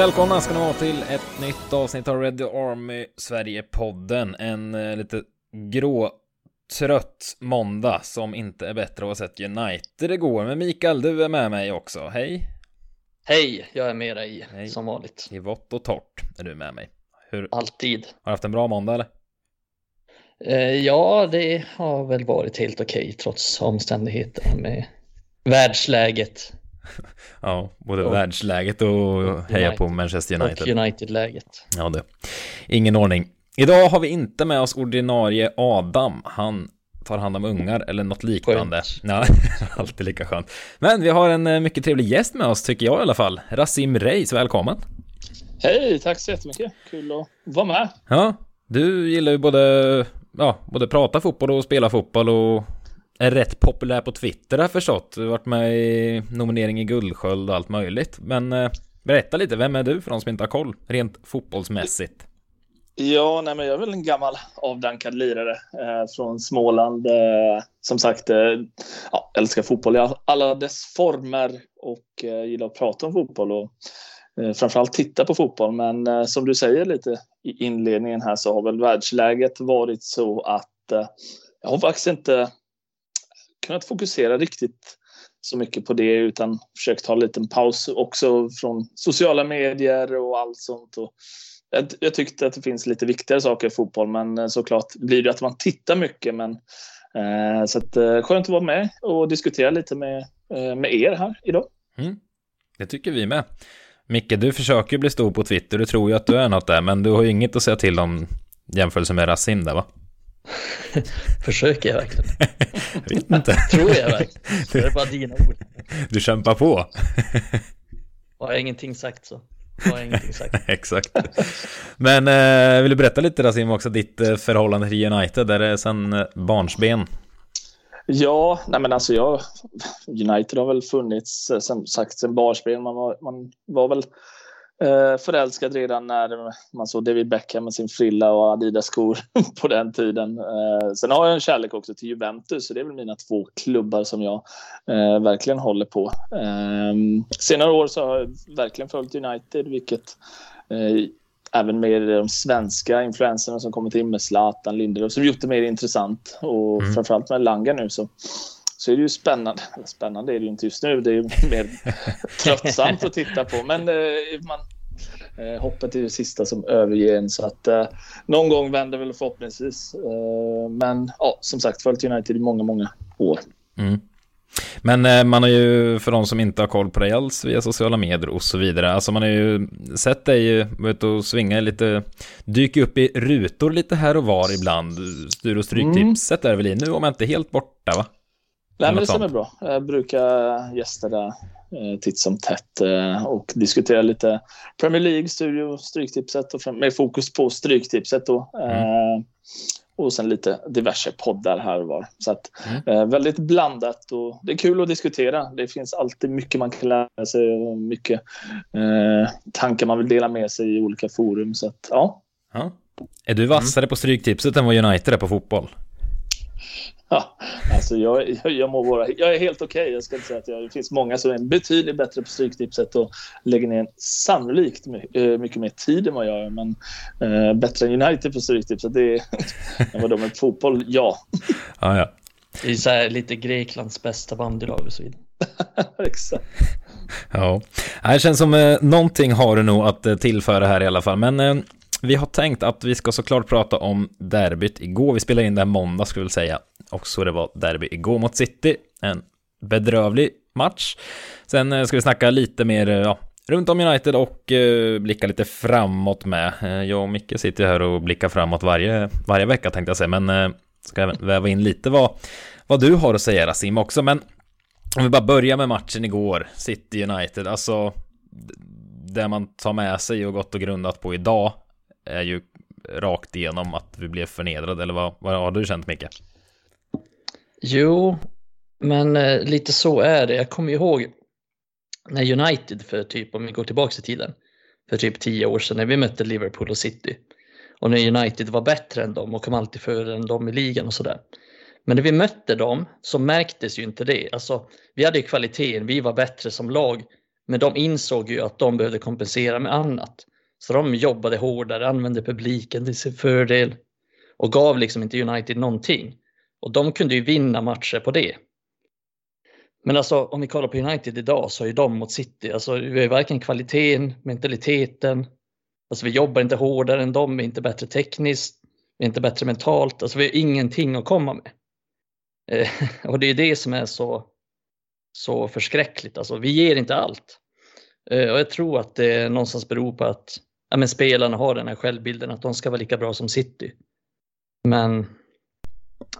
Välkomna ska ni vara till ett nytt avsnitt av Red Army Sverige-podden. En eh, lite grå, trött måndag som inte är bättre av att ha sett United igår. Men Mikael, du är med mig också. Hej! Hej, jag är med dig Hej. som vanligt. I vått och torrt är du med mig. Hur, Alltid. har du haft en bra måndag eller? Eh, ja, det har väl varit helt okej trots omständigheterna med världsläget Ja, både Och- världsläget och heja United. på Manchester United. och United-läget. Ja, det. Ingen ordning. Idag har vi inte med oss ordinarie Adam. Han tar hand om ungar eller något liknande. Ja, alltid lika skönt. Men vi har en eh, mycket trevlig gäst med oss, tycker jag i alla fall. Rasim Reis, välkommen. Hej, tack så jättemycket. Kul att vara med. Ja, du gillar ju både, ja, både prata fotboll och spela fotboll och är rätt populär på Twitter har jag förstått. Du har varit med i nominering i Guldsköld och allt möjligt. Men eh, berätta lite, vem är du för de som inte har koll, rent fotbollsmässigt? Ja, nej, men jag är väl en gammal avdankad lirare eh, från Småland. Eh, som sagt, eh, ja, älskar fotboll i alla dess former och eh, gillar att prata om fotboll och eh, framförallt titta på fotboll. Men eh, som du säger lite i inledningen här så har väl världsläget varit så att eh, jag har faktiskt inte kunnat fokusera riktigt så mycket på det utan försökt ta en liten paus också från sociala medier och allt sånt. Och jag, jag tyckte att det finns lite viktigare saker i fotboll men eh, såklart blir det att man tittar mycket. Men, eh, så att, eh, skönt att vara med och diskutera lite med, eh, med er här idag. Mm. Det tycker vi med. Micke, du försöker bli stor på Twitter, du tror ju att du är något där, men du har ju inget att säga till om jämförelse med Rasim där va? Försöker jag verkligen? Jag vet inte. Tror jag verkligen? Det är bara dina ord. Du kämpar på. Har jag ingenting sagt så har jag ingenting sagt. Exakt. Men eh, vill du berätta lite Rasim också, ditt eh, förhållande till United, där det är sen eh, barnsben? Ja, nej men alltså jag, United har väl funnits eh, som sagt sen barnsben. Man var, man var väl eh, förälskad redan när man såg David Beckham med sin frilla och Adidas-skor på den tiden. Eh, sen har jag en kärlek också till Juventus, så det är väl mina två klubbar som jag eh, verkligen håller på. Senare år så har jag verkligen följt United, vilket även med de svenska influenserna som kommit in med Zlatan, Lindelöf, som gjort det mer intressant. Och Mm. framförallt med Langa nu så, så är det ju spännande. Spännande är det ju inte just nu, det är ju mer tröttsamt att titta på. Men eh, man, eh, hoppet är det sista som överger en. Så att eh, någon gång vänder väl förhoppningsvis. Eh, men ja, som sagt, följt United i många, många år. Mm. Men eh, man har ju, för de som inte har koll på dig alls via sociala medier och så vidare, alltså man har ju sett dig ute och svinga lite, dyka upp i rutor lite här och var ibland. Styr och stryktipset är väl i nu, om jag inte helt borta va? Nej, men det stämmer bra. Jag brukar gästa där eh, titt som tätt eh, och diskutera lite Premier League, studio, Stryktipset och med fokus på Stryktipset då. Eh, och sen lite diverse poddar här och var. Så att, Mm. väldigt blandat och det är kul att diskutera. Det finns alltid mycket man kan lära sig och mycket eh, tankar man vill dela med sig i olika forum. Så att, ja. Ja. Är du vassare på stryktipset än vad United är på fotboll? Ja, alltså jag, jag, jag, må vara, jag är helt okej. Jag ska inte säga att jag, det finns många som är betydligt bättre på Stryktipset och lägger ner sannolikt eh, mycket mer tid än vad jag gör. Men eh, bättre än United på Stryktipset, det är än vad de är på fotboll, ja. Ja, ja. Det är så här lite Greklands bästa bandylag och så vidare. Exakt. Ja, det känns som eh, någonting har du nog att eh, tillföra här i alla fall. Men eh, vi har tänkt att vi ska såklart prata om derbyt igår. Vi spelade in det här måndag skulle jag vilja säga. Och så det var derby igår mot City. En bedrövlig match. Sen eh, ska vi snacka lite mer eh, ja, runt om United och eh, blicka lite framåt med. Eh, jag och Micke sitter här och blickar framåt varje, varje vecka tänkte jag säga. Men eh, ska även väva in lite vad, vad du har att säga Rasim också. Men om vi bara börjar med matchen igår, City United, alltså det man tar med sig och gått och grundat på idag är ju rakt igenom att vi blev förnedrade, eller vad, vad har du känt Micke? Jo, men eh, lite så är det. Jag kommer ihåg när United för typ, om vi går tillbaka i tiden, för typ tio år sedan när vi mötte Liverpool och City. Och när United var bättre än dem och kom alltid före än dem i ligan och sådär. Men när vi mötte dem så märktes ju inte det. Alltså, vi hade ju kvaliteten, vi var bättre som lag. Men de insåg ju att de behövde kompensera med annat. Så de jobbade hårdare, använde publiken till sin fördel och gav liksom inte United någonting. Och de kunde ju vinna matcher på det. Men alltså om vi kollar på United idag så är de mot City, alltså vi har varken kvaliteten, mentaliteten, alltså vi jobbar inte hårdare än dem, vi är inte bättre tekniskt, vi är inte bättre mentalt, alltså vi har ingenting att komma med. Eh, och det är det som är så, så förskräckligt, alltså vi ger inte allt. Eh, och jag tror att det någonstans beror på att ja, men spelarna har den här självbilden att de ska vara lika bra som City. Men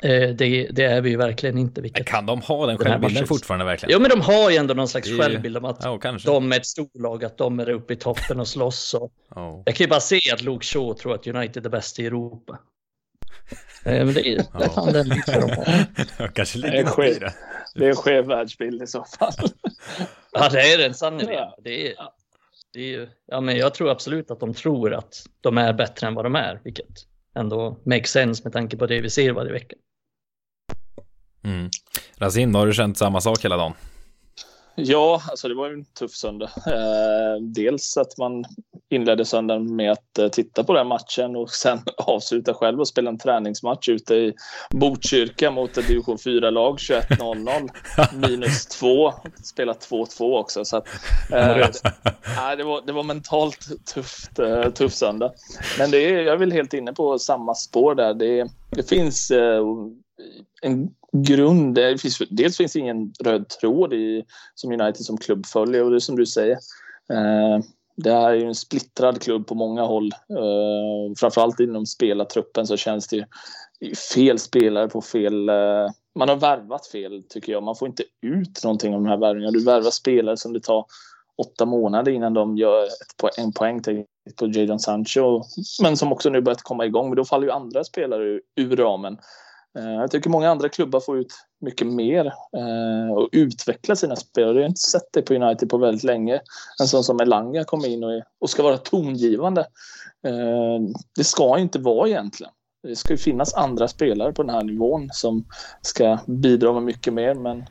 Eh, det, det, är vi ju verkligen inte. Vilket kan de ha den självbilden fortfarande verkligen? Jo, men de har ju ändå någon slags självbild om att ja, de är ett storlag, att de är uppe i toppen och slåss. Och... Oh. Jag kan ju bara se att Luke Shaw tror att United är bäst i Europa. Eh, men det är, det är fan den bilden de har. Kanske ligger något i det. Det är en skev världsbild i så fall. ja, det är den sannerligen. Det är, det är, ja, men jag tror absolut att de tror att de är bättre än vad de är, vilket ändå makes sense med tanke på det vi ser varje vecka. Mm. Razin, har du känt samma sak hela dagen? Ja, alltså det var en tuff söndag. Eh, dels att man inledde söndagen med att eh, titta på den matchen och sen avsluta själv och spela en träningsmatch ute i Botkyrka mot ett division 4-lag 21.00 minus 2. Spela 2-2 också. Så att, eh, det, var, det var mentalt tufft, eh, tuff söndag. Men det är, jag är väl helt inne på samma spår där. Det, det finns eh, en grund. Det finns, dels finns ingen röd tråd i, som United som klubb följer och det är som du säger. Eh, det här är ju en splittrad klubb på många håll. Uh, framförallt inom spelartruppen så känns det ju fel spelare på fel... Uh, man har värvat fel tycker jag. Man får inte ut någonting av de här värvningarna. Du värvar spelare som det tar åtta månader innan de gör ett en poäng till, på Jadon Sancho. Men som också nu börjat komma igång. Men då faller ju andra spelare ur, ur ramen. Eh, jag tycker många andra klubbar får ut mycket mer eh, och utveckla sina spelare. Jag har inte sett det på United på väldigt länge. En sån som Elanga kommer in och, ska vara tongivande. Eh, det ska inte vara egentligen. Det ska ju finnas andra spelare på den här nivån som ska bidra med mycket mer. Men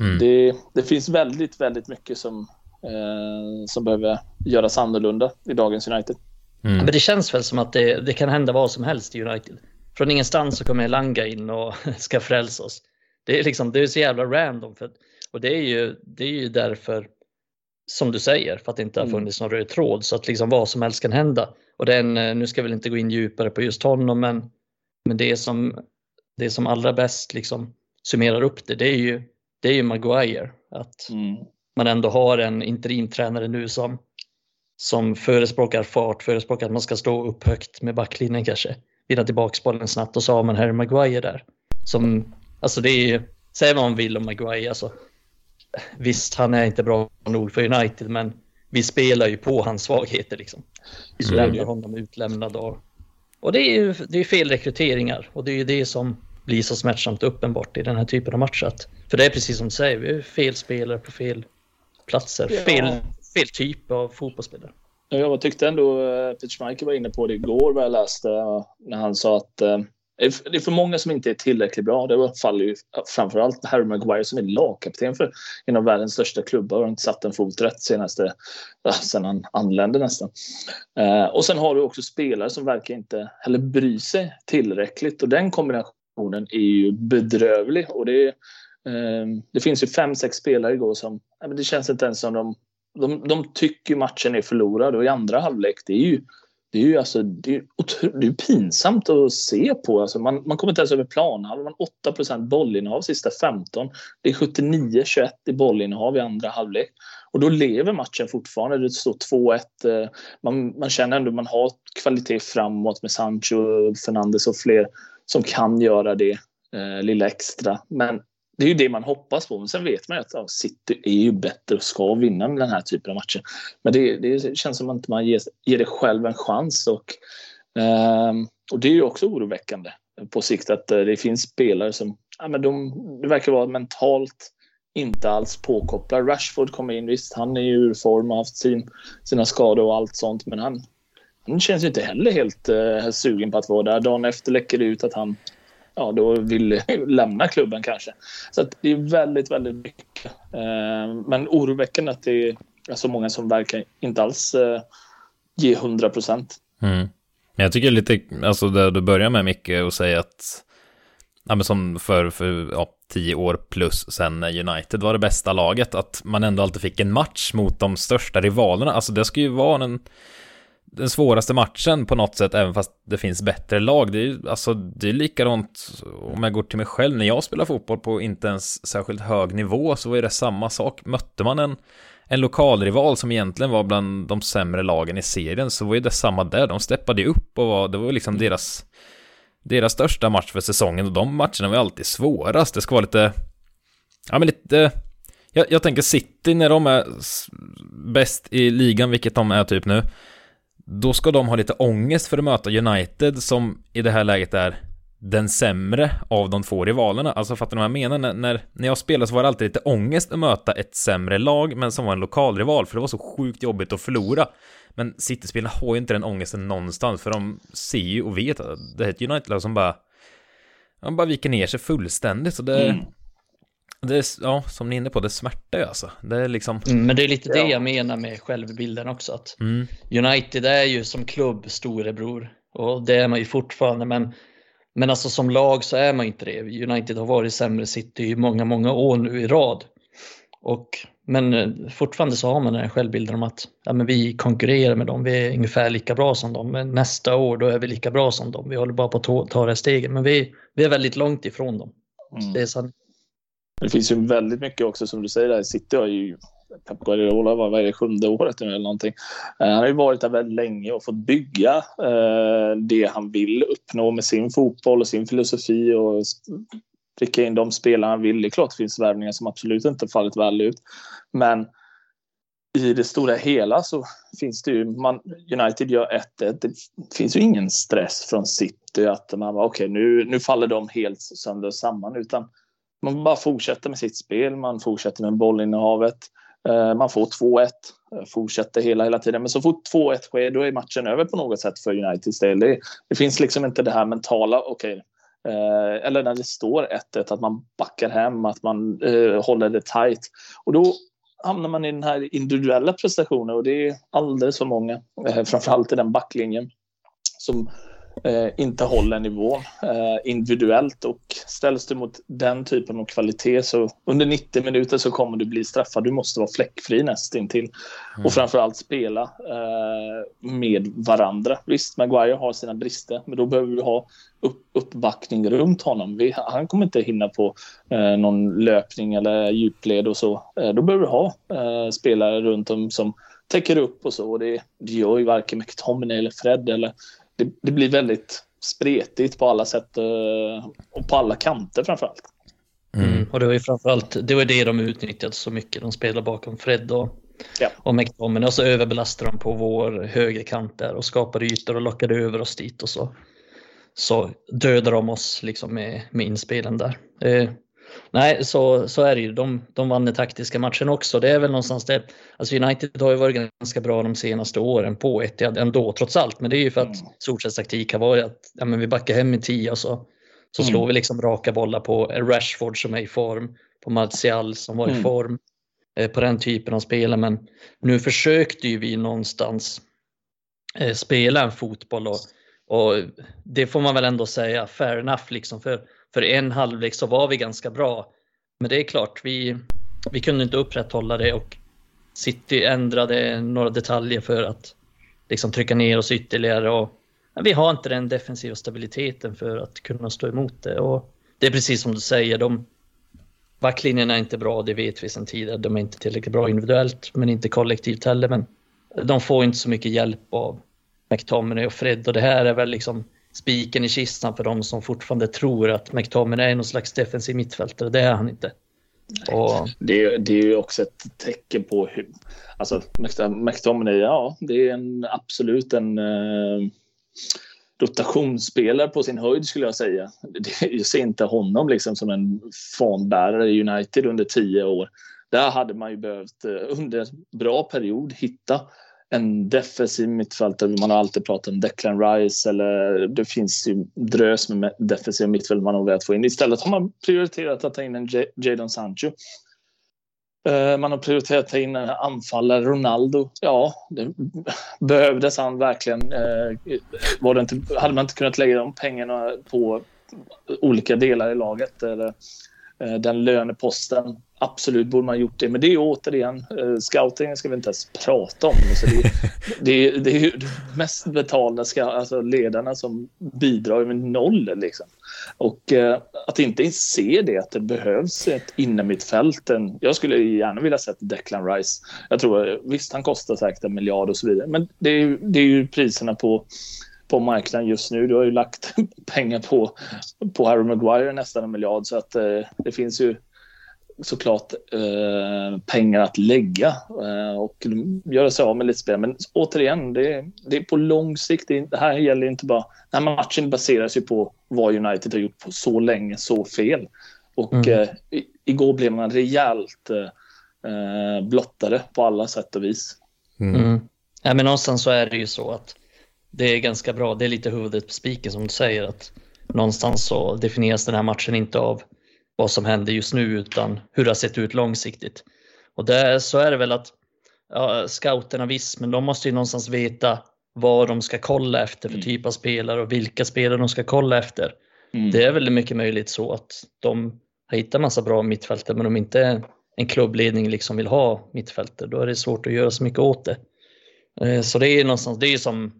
mm. det, det, finns väldigt, väldigt mycket som, eh, som behöver göras annorlunda i dagens United. Mm. Men det känns väl som att det, det kan hända vad som helst i United från ingenstans så kommer Langa in och ska frälsa oss. Det är liksom, det är så jävla random. För, och det är, ju, det är ju därför, som du säger, för att det inte har mm. funnits någon röd tråd. Så att liksom vad som helst kan hända. Och den, eh, nu ska jag väl inte gå in djupare på just honom, men, men det som, det som allra bäst liksom summerar upp det, det är ju, det är ju Maguire. Att mm. man ändå har en interimtränare nu som, som förespråkar fart, förespråkar att man ska stå upp högt med backlinjen kanske vinna tillbaka bollen snabbt och så har man Harry Maguire där. Som, alltså det är ju, säg vad man vill om Maguire, alltså, visst han är inte bra nog för United men vi spelar ju på hans svagheter liksom. Vi mm. lämnar honom utlämnad och, och det är ju det är fel rekryteringar och det är ju det som blir så smärtsamt uppenbart i den här typen av matcher. För det är precis som du säger, vi är fel spelare på fel platser, ja. fel, fel typ av fotbollsspelare. Jag tyckte ändå eh, Peter Schmeichel var inne på det igår vad jag läste eh, när han sa att eh, det är för många som inte är tillräckligt bra. Det faller ju framförallt Harry Maguire som är lagkapten för en av världens största klubbar och har inte satt en fot rätt senaste, sen han anlände nästan. Och sen har du också spelare som verkar inte heller bry sig tillräckligt och den kombinationen är ju bedrövlig. Och det, det finns ju fem, sex spelare igår som, det känns inte ens som de de, de tycker matchen är förlorad och i andra halvlek, det är ju det är ju alltså, det är, det är pinsamt att se på. Alltså man, man kommer inte ens över planhalvan. 8% bollinnehav sista 15. Det är 79-21 i bollinnehav i andra halvlek. Och då lever matchen fortfarande. Det står 2-1. Eh, man, man känner ändå att man har kvalitet framåt med Sancho, Fernandes och fler som kan göra det eh, lilla extra. Men det är ju det man hoppas på. Men sen vet man ju att ja, City är ju bättre och ska vinna den här typen av matcher. Men det, det känns som att man ger, ger det själv en chans. Och, eh, och det är ju också oroväckande på sikt att eh, det finns spelare som ja, men de, det verkar vara mentalt inte alls påkopplade. Rashford kommer in, visst han är ju ur form och har haft sin, sina skador och allt sånt. Men han, han känns ju inte heller helt eh, sugen på att vara där. Dagen efter läcker det ut att han ja, då vill lämna klubben kanske. Så det är väldigt, väldigt mycket. Eh, men oroväckande att det är så många som verkar inte alls eh, ge 100 procent. Mm. Jag tycker lite, alltså det du börjar med Micke och säger att, ja men som för, för ja, tio år plus sen när United var det bästa laget, att man ändå alltid fick en match mot de största rivalerna. Alltså det ska ju vara en, den svåraste matchen på något sätt, även fast det finns bättre lag. Det är ju alltså, det är likadant om jag går till mig själv, när jag spelar fotboll på inte ens särskilt hög nivå så är det samma sak. Mötte man en, en lokalrival som egentligen var bland de sämre lagen i serien så var ju det samma där. De steppade ju upp och var, det var liksom deras deras största match för säsongen och de matcherna var alltid svårast. Det ska vara lite, ja men lite, jag, jag tänker City när de är bäst i ligan, vilket de är typ nu, då ska de ha lite ångest för att möta United som i det här läget är den sämre av de två rivalerna. Alltså fattar du vad jag menar? När, när, när jag spelade så var det alltid lite ångest att möta ett sämre lag, men som var en lokalrival, för det var så sjukt jobbigt att förlora. Men City-spelarna har ju inte den ångesten någonstans, för de ser ju och vet att det är ett United-lag som bara... De bara viker ner sig fullständigt, så det... Mm. Det ja, som ni är inne på, det smärtar ju alltså. Det är liksom... Mm, men det är lite det jag menar med självbilden också. Att mm. United är ju som klubb storebror. Och det är man ju fortfarande. Men, men alltså som lag så är man inte det. United har varit sämre City i många, många år nu i rad. Och men eh, fortfarande så har man den här självbilden om att ja, men vi konkurrerar med dem, vi är ungefär lika bra som dem. Men nästa år då är vi lika bra som dem. Vi håller bara på att ta det här steget, men vi, vi är väldigt långt ifrån dem. Mm. Det är sant. Det finns ju väldigt mycket också som du säger där. City har ju Pep Guardiola var varje sjunde året nu eller någonting. Eh, han har ju varit där väldigt länge och fått bygga eh, det han vill uppnå med sin fotboll och sin filosofi och pricka in de spelare han vill. Det är klart det finns värvningar som absolut inte fallit väl ut. Men i det stora hela så finns det ju, man, United gör 1-1. Det finns ju ingen stress från City att man bara okej okay, nu, nu faller de helt sönder och samman utan man bara fortsätter med sitt spel, man fortsätter med bollinnehavet. Eh, man får 2-1, eh, fortsätter hela, hela tiden. Men så fort 2-1 sker, då är matchen över på något sätt för Uniteds del. Det, det finns liksom inte det här mentala, okej, okay, Eh, eller när det står 1-1, att man backar hem, att man eh, håller det tight. Och då hamnar man i den här individuella prestationen och det är alldeles för många, eh, framförallt i den backlinjen, som eh, inte håller nivån eh, individuellt och ställs du mot den typen av kvalitet så under 90 minuter så kommer du bli straffad. Du måste vara fläckfri nästintill mm. och framförallt spela eh, med varandra. Visst, Maguire har sina brister, men då behöver du ha upp, uppbackning runt honom. Vi, han kommer inte hinna på eh, någon löpning eller djupled och så. Eh, då behöver du ha eh, spelare runt om som täcker upp och så. Och det, det gör ju varken McTominay eller Fred eller det, det blir väldigt spretigt på alla sätt eh, och på alla kanter framförallt. Mm. mm. Och det var ju framförallt det var det de utnyttjade så mycket. De spelar bakom Fred och, ja. och McTominay och så överbelastade de på vår högerkant där och skapade ytor och lockade över oss dit och så. Så dödar de oss liksom med, med inspelen där. Eh, Nej, så, så är det ju. De, de vann den taktiska matchen också. Det är väl någonstans det. Alltså United har ju varit ganska bra de senaste åren på ett ändå trots allt. Men det är ju för att mm. Solskjaers taktik har varit att ja, men vi backar hem i tio och så, så mm. slår vi liksom raka bollar på Rashford som är i form, på Martial som var i mm. form, eh, på den typen av spelare. Men nu försökte ju vi någonstans eh, spela en fotboll och, och det får man väl ändå säga, fair enough liksom. För för en halvlek så var vi ganska bra. Men det är klart, vi, vi kunde inte upprätthålla det och City ändrade några detaljer för att liksom trycka ner oss ytterligare. Och, vi har inte den defensiva stabiliteten för att kunna stå emot det. Och det är precis som du säger, de, backlinjen är inte bra, det vet vi sedan tidigare. De är inte tillräckligt bra individuellt, men inte kollektivt heller. Men de får inte så mycket hjälp av McTominay och Fred och det här är väl liksom spiken i kistan för de som fortfarande tror att McTominay är någon slags defensiv mittfältare. Det är han inte. Och... Det, det, är ju också ett tecken på hur... Alltså, McTominay, ja, det är en, absolut en eh, rotationsspelare på sin höjd skulle jag säga. Jag ser inte honom liksom som en fanbärare i United under tio år. Där hade man ju behövt eh, under en bra period hitta en defensiv mittfältare. Man har alltid pratat om Declan Rice eller det finns ju drös med defensiva mittfält man har velat få in. Istället har man prioriterat att ta in en Jadon Sancho. Eh, man har prioriterat att ta in anfallare, Ronaldo. Ja, det behövdes han verkligen. Eh, var det inte, hade man inte kunnat lägga de pengarna på olika delar i laget eller eh, den löneposten Absolut borde man gjort det, men det är ju återigen uh, scoutingen ska vi inte ens prata om. Så det, det, det är ju mest betalda ska, alltså ledarna som bidrar med noll. Liksom. Och uh, att inte se det, att det behövs ett innermittfält. Jag skulle gärna vilja sett Declan Rice. Jag tror, visst han kostar säkert en miljard och så vidare, men det är, det är ju priserna på på marknaden just nu. Du har ju lagt pengar på, på Harry Maguire nästan en miljard så att eh, det finns ju såklart eh, pengar att lägga eh, och göra sig av med lite spel. Men återigen, det, det är på lång sikt. Det, det, här gäller inte bara... Den här matchen baseras ju på vad United har gjort på så länge, så fel. Och mm. eh, igår blev man rejält eh, blottade på alla sätt och vis. Mm. Mm. Ja, men någonstans så är det ju så att det är ganska bra. Det är lite huvudet på spiken som du säger att någonstans så definieras den här matchen inte av vad som händer just nu utan hur det har sett ut långsiktigt. Och där, så är det väl att ja, scouterna visst, men de måste ju någonstans veta vad de ska kolla efter för mm. typ av spelare och vilka spelare de ska kolla efter. Mm. Det är väl mycket möjligt så att de har hittat massa bra mittfältare men om inte en klubbledning liksom vill ha mittfältare då är det svårt att göra så mycket åt det. Eh, så det är någonstans, det är som,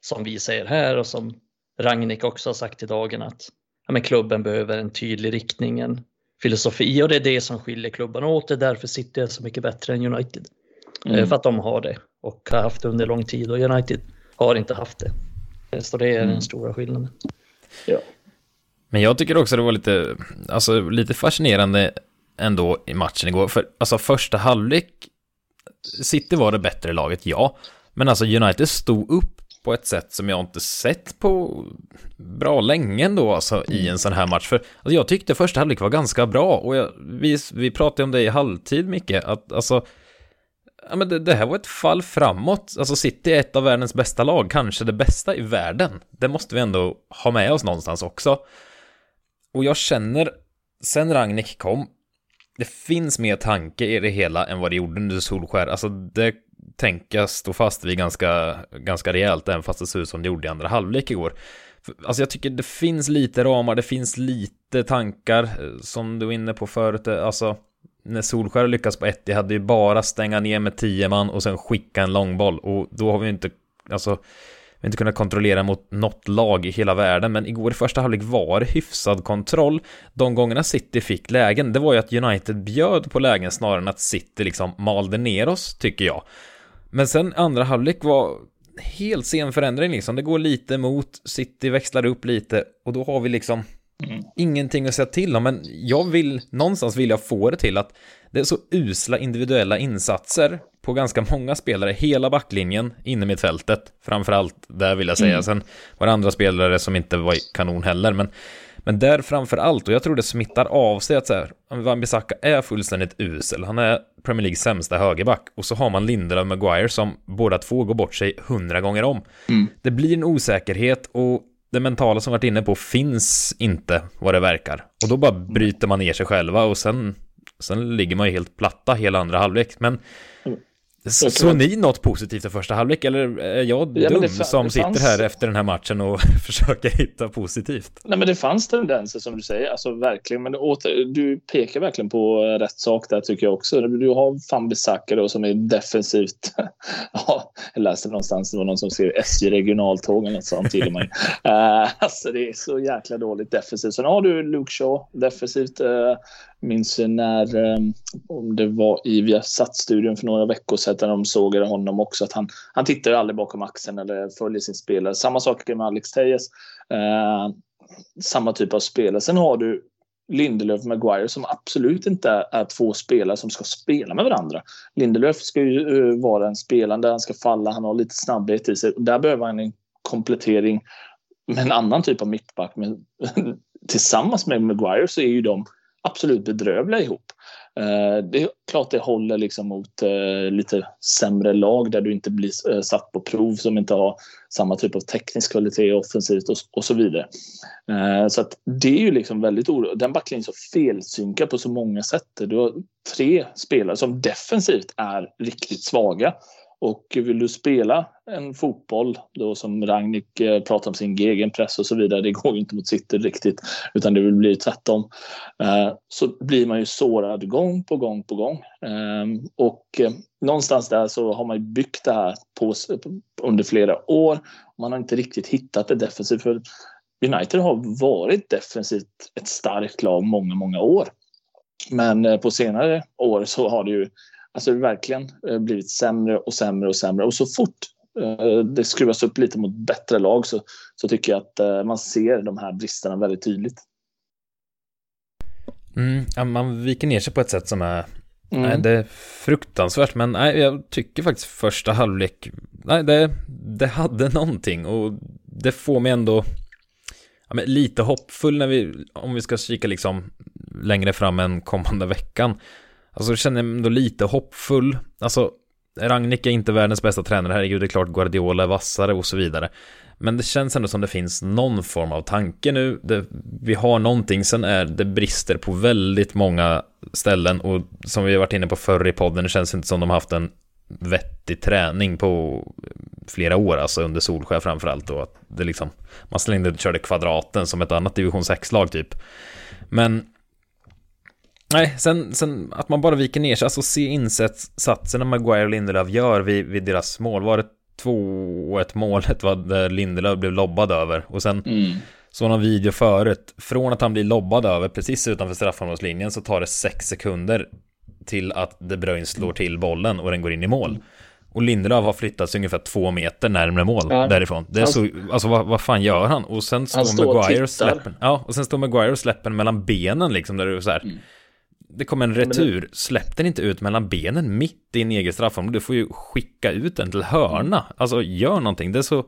som vi säger här och som Ragnik också har sagt i dagen att ja, men klubben behöver en tydlig riktning, en filosofi och det är det som skiljer klubbarna åt. Det är därför City är så mycket bättre än United. Eh, mm. För att de har det och har haft det under lång tid och United har inte haft det. Eh, så det är mm. den stora skillnaden. Ja. Men jag tycker också det var lite, alltså, lite fascinerande ändå i matchen igår. För alltså första halvlek, City var det bättre laget, ja. Men alltså United stod upp på ett sätt som jag inte sett på bra länge ändå alltså i en sån här match. För alltså, jag tyckte första halvlek var ganska bra och jag, vi, vi pratade om det i halvtid mycket, att alltså Ja, men det, det, här var ett fall framåt. Alltså City är ett av världens bästa lag, kanske det bästa i världen. Det måste vi ändå ha med oss någonstans också. Och jag känner, sen Ragnik kom, det finns mer tanke i det hela än vad det gjorde under Solskär. Alltså det tänka stå fast vid ganska, ganska rejält, även fast det ser ut som det gjorde i andra halvlek igår. Alltså jag tycker det finns lite ramar, det finns lite tankar, eh, som du var inne på förut, eh, alltså när Solskär lyckas på ett, det hade ju bara stänga ner med tio man och sen skicka en långboll och då har vi inte, alltså vi inte kunnat kontrollera mot något lag i hela världen, men igår i första halvlek var det hyfsad kontroll. De gångerna City fick lägen, det var ju att United bjöd på lägen snarare än att City liksom malde ner oss, tycker jag. Men sen andra halvlek var helt sen förändring liksom. Det går lite mot, City växlar upp lite och då har vi liksom mm. ingenting att säga till om. Men jag vill, någonstans vill jag få det till att det är så usla individuella insatser på ganska många spelare, hela backlinjen inne mitt fältet, framförallt där vill jag säga. Mm. Sen var det andra spelare som inte var kanon heller, men men där framför allt, och jag tror det smittar av sig att så här, Wan-Bissaka är fullständigt usel. Han är Premier Leagues sämsta högerback. Och så har man Lindelöf Maguire som båda två går bort sig hundra gånger om. Mm. Det blir en osäkerhet och det mentala som varit inne på finns inte vad det verkar. Och då bara bryter man ner sig själva och sen, sen ligger man ju helt platta hela andra halvlek. Men mm. Såg ni något positivt i första halvlek eller är jag ja, dum som sitter fanns... här efter den här matchen och försöker hitta positivt? Nej men det fanns tendenser som du säger, alltså verkligen. Men åter, du pekar verkligen på rätt sak där tycker jag också. Du har Fambisaka då som är defensivt. ja, jag läste någonstans, det var någon som skrev SJ regionaltåg eller något sånt till mig. uh, alltså det är så jäkla dåligt defensivt. Sen har du Luke Shaw defensivt. Uh, minns när, ehm, om det var i Viasat-studion för några veckor sedan, där de sågade honom också, att han, han tittar ju aldrig bakom axeln eller följer sin spelare. Samma sak med Alex Tejes. Eh, samma typ av spelare. Sen har du Lindelöf och Maguire som absolut inte är två spelare som ska spela med varandra. Lindelöf ska ju eh, vara en spelande, han ska falla, han har lite snabbhet i sig. Där behöver han en komplettering med en annan typ av mittback. Men tillsammans med Maguire så är ju de absolut bedrövliga ihop. Eh, det är klart det håller liksom mot eh, lite sämre lag där du inte blir eh, satt på prov som inte har samma typ av teknisk kvalitet offensivt och, så vidare. Så att det är ju liksom väldigt oroligt. Den backlinjen så felsynkad på så många sätt. Du har tre spelare som defensivt är riktigt svaga och vill du spela en fotboll då som Ragnik eh, pratar om sin egen press och så vidare, det går ju inte mot City riktigt utan det vill bli tvärtom. Eh, så blir man ju sårad gång på gång på gång. Ehm, och eh, någonstans där så har man ju byggt det här på, under flera år. Man har inte riktigt hittat det defensivt för United har varit defensivt ett starkt lag många, många år. Men på senare år så har det ju Alltså det verkligen eh, blivit sämre och sämre och sämre. Och så fort eh, det skruvas upp lite mot bättre lag så, så tycker jag att eh, man ser de här bristerna väldigt tydligt. Mm, man viker ner sig på ett sätt som är mm. nej, det är fruktansvärt, men nej, jag tycker faktiskt första halvlek, nej, det, det hade någonting och det får mig ändå ja, lite hoppfull när vi, om vi ska kika liksom längre fram än kommande veckan. Alltså jag känner mig ändå lite hoppfull. Alltså, Ragnik är inte världens bästa tränare, herregud, det är klart Guardiola är vassare och så vidare. Men det känns ändå som det finns någon form av tanke nu. Det, vi har någonting, sen är det brister på väldigt många ställen och som vi har varit inne på förr i podden, det känns inte som de har haft en vettig träning på flera år, alltså under Solskär framförallt och att det liksom, man slängde körde kvadraten som ett annat division 6-lag typ. Men Nej, sen, sen att man bara viker ner sig, alltså se insatserna Maguire och Lindelöf gör vid, vid deras mål. Var det 2-1 målet var där Lindelöf blev lobbad över och sen mm. såg någon video förut, från att han blir lobbad över precis utanför straffområdeslinjen så tar det 6 sekunder till att De Bruyne slår till bollen och den går in i mål. Och Lindelöf har flyttats ungefär två meter närmare mål ja. därifrån. Det är så, alltså vad, vad fan gör han? Och sen står, står Maguire och släpper, ja, och sen står Maguire och släpper mellan benen liksom där är så här. Mm det kommer en retur, släpp den inte ut mellan benen mitt i en egen straffområde. Du får ju skicka ut den till hörna. Alltså gör någonting. Det är så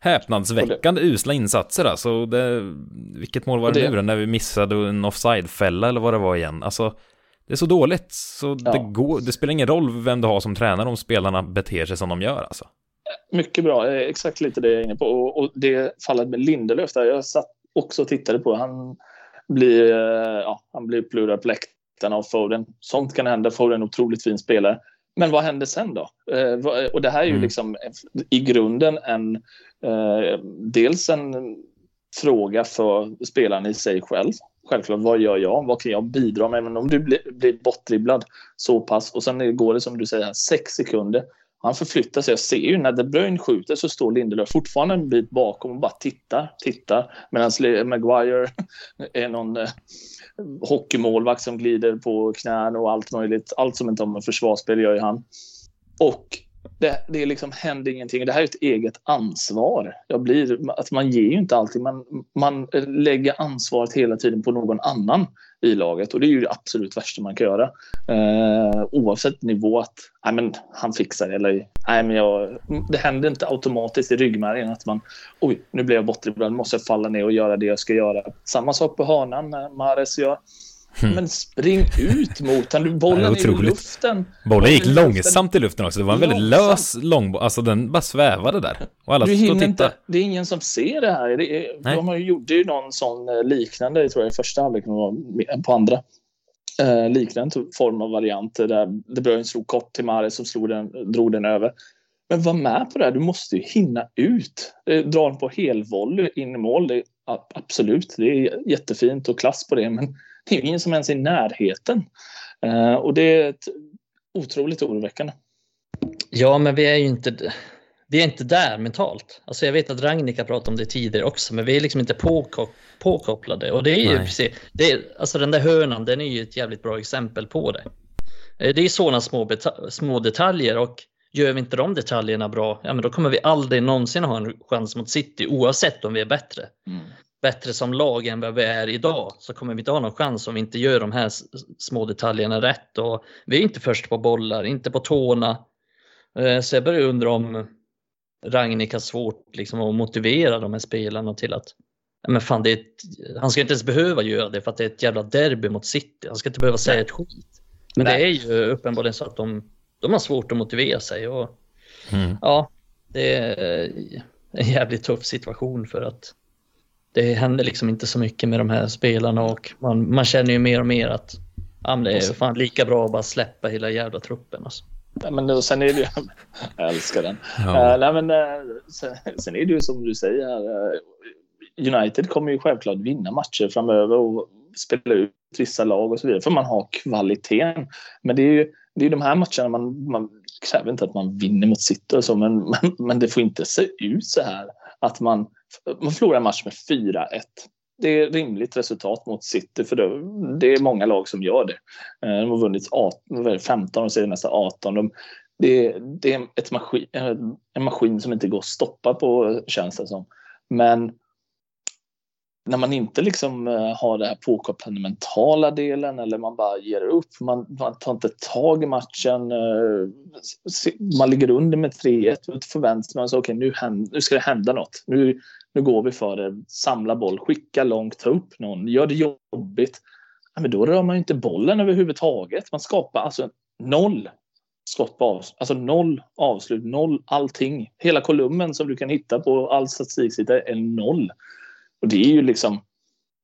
häpnadsväckande det... usla insatser alltså. Det, vilket mål var det, det nu då? När vi missade en offside-fälla eller vad det var igen. Alltså det är så dåligt. Så ja. det, går, det spelar ingen roll vem du har som tränare om spelarna beter sig som de gör alltså. Mycket bra, exakt lite det jag är inne på. Och, och det fallet med Lindelöf där, jag satt också och tittade på. Han blir, eh, ja, han blir plurad läktaren av Foden. Sånt kan hända. Foden är en otroligt fin spelare. Men vad händer sen då? Eh, och det här är ju mm. liksom i grunden en eh, dels en fråga för spelaren i sig själv. Självklart, vad gör jag? Vad kan jag bidra med? Men om du blir, blir bortdribblad så pass och sen går det som du säger sex sekunder. Han förflyttar sig. Jag ser ju när De Bruyne skjuter så står Lindelöf fortfarande en bit bakom och bara tittar, tittar. Medan Maguire är någon eh, hockeymålvakt som glider på knän och allt möjligt. Allt som inte har med försvarsspel gör ju han. Och det, det liksom händer ingenting. Det här är ett eget ansvar. Jag blir, att man ger ju inte alltid, man, man lägger ansvaret hela tiden på någon annan i laget och det är ju det absolut värsta man kan göra. Eh, oavsett nivå att nej, men han fixar det eller nej, men jag, det händer inte automatiskt i ryggmärgen att man oj, nu blev jag bortdribblad, måste jag falla ner och göra det jag ska göra. Samma sak på hörnan när Mares gör. Mm. Men spring ut mot den, bollen är i luften. Bollen gick långsamt i luften också, det var en väldigt lös långboll, alltså den bara svävade där. Och alla du hinner inte, det är ingen som ser det här. Det är, de gjorde ju någon sån eh, liknande, tror jag, i första halvlek på andra. Eh, liknande form av variant där De Bruyne slog kort till Mahrez som slog den, drog den över. Men var med på det här, du måste ju hinna ut. Eh, dra den på helvolley in i mål, det, absolut, det är jättefint och klass på det, men det är ingen som ens är i närheten. Uh, och det är ett otroligt oroväckande. Ja, men vi är ju inte, vi är inte där mentalt. Alltså jag vet att Ragnik har pratat om det tidigare också, men vi är liksom inte påkop påkopplade. Och det är ju precis, det är, alltså den där hörnan, den är ju ett jävligt bra exempel på det. Eh, det är sådana små, små detaljer och gör vi inte de detaljerna bra, ja men då kommer vi aldrig någonsin ha en chans mot City oavsett om vi är bättre. Mm bättre som lag än vad vi är idag så kommer vi inte ha någon chans om vi inte gör de här små detaljerna rätt. Och vi är inte först på bollar, inte på tårna. Eh, så jag börjar undra om Ragnik har svårt liksom, att motivera de här spelarna till att men fan, det ett, han ska inte ens behöva göra det för att det är ett jävla derby mot City. Han ska inte behöva säga ett skit. Men Nej. det är ju uppenbarligen så att de, de har svårt att motivera sig. Och, mm. Ja, det är en jävligt tuff situation för att det händer liksom inte så mycket med de här spelarna och man, man känner ju mer och mer att ja, det är fan lika bra att bara släppa hela jävla truppen. Alltså. Ja, men sen är det ju, jag älskar den. Ja. Uh, nej, men, uh, sen, sen, är det ju som du säger, uh, United kommer ju självklart vinna matcher framöver och spela ut vissa lag och så vidare, för man har kvaliteten. Men det är ju det är de här matcherna man, man kräver inte att man vinner mot City och så, men, men, men det får inte se ut så här att man, man förlorar en match med 4-1. Det är rimligt resultat mot City för det, det är många lag som gör det. Eh, de har vunnit 18, 15 och senaste 18. De, det, det är ett maskin, en maskin som inte går att stoppa på känns det som. Men när man inte liksom eh, har det här påkopplade mentala delen eller man bara ger upp, man, man tar inte tag i matchen, eh, man ligger under med 3-1 och förväntar sig okej okay, nu, nu ska det hända något. Nu, nu går vi för det, samla boll, skicka långt, ta upp någon, gör det jobbigt. Ja, men då rör man ju inte bollen överhuvudtaget. Man skapar alltså noll skott på avslut, alltså noll avslut, noll allting. Hela kolumnen som du kan hitta på all statistik är noll. Och det är ju liksom,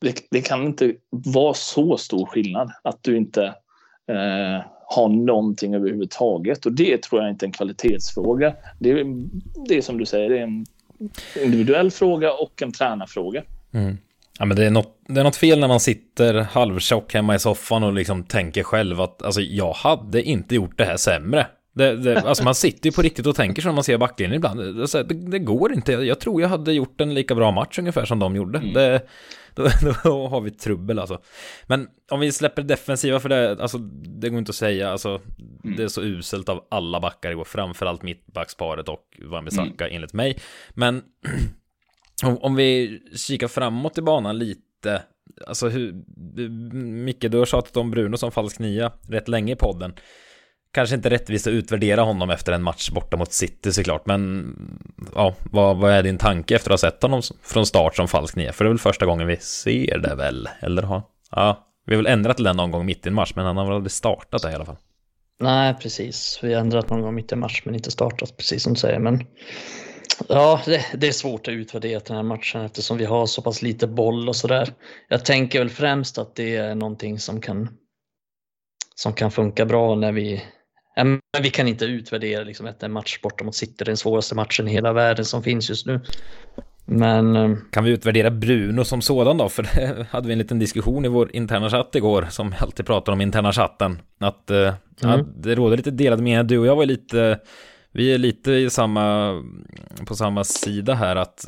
det, det, kan inte vara så stor skillnad att du inte eh, har någonting överhuvudtaget. Och det tror jag inte är en kvalitetsfråga. Det är, det är som du säger, det är en individuell fråga och en tränarfråga. Mm. Ja, men det, är något, det är något fel när man sitter halvtjock hemma i soffan och liksom tänker själv att alltså, jag hade inte gjort det här sämre. Det, det, alltså man sitter ju på riktigt och tänker så när man ser backlinjen ibland. Det, det, går inte. Jag tror jag hade gjort en lika bra match ungefär som de gjorde. Mm. Det, då, då, har vi trubbel alltså. Men om vi släpper defensiva för det, alltså det går inte att säga. Alltså, mm. Det är så uselt av alla backar igår, framförallt mittbacksparet och Wan-Bissaka mm. enligt mig. Men om, om vi kikar framåt i banan lite, alltså hur, Micke, du har tjatat om Bruno som falsk nia rätt länge i podden kanske inte rättvist att utvärdera honom efter en match borta mot City såklart, men ja, vad, vad är din tanke efter att ha sett honom från start som falsk nia? För det är väl första gången vi ser det väl, eller ha? Ja, vi har väl ändrat till den någon gång mitt i en match, men han har väl aldrig startat det i alla fall. Nej, precis. Vi har ändrat någon gång mitt i en match, men inte startat, precis som du säger. Men ja, det, det, är svårt att utvärdera den här matchen eftersom vi har så pass lite boll och sådär. Jag tänker väl främst att det är någonting som kan som kan funka bra när vi men vi kan inte utvärdera liksom att en match borta mot City, den svåraste matchen i hela världen som finns just nu. Men... Eh, kan vi utvärdera Bruno som sådan då? För det hade vi en liten diskussion i vår interna chatt igår, som alltid pratar om interna chatten. Att, mm. att det råder lite delade meningar. Du och jag var lite... Vi är lite i samma, på samma sida här att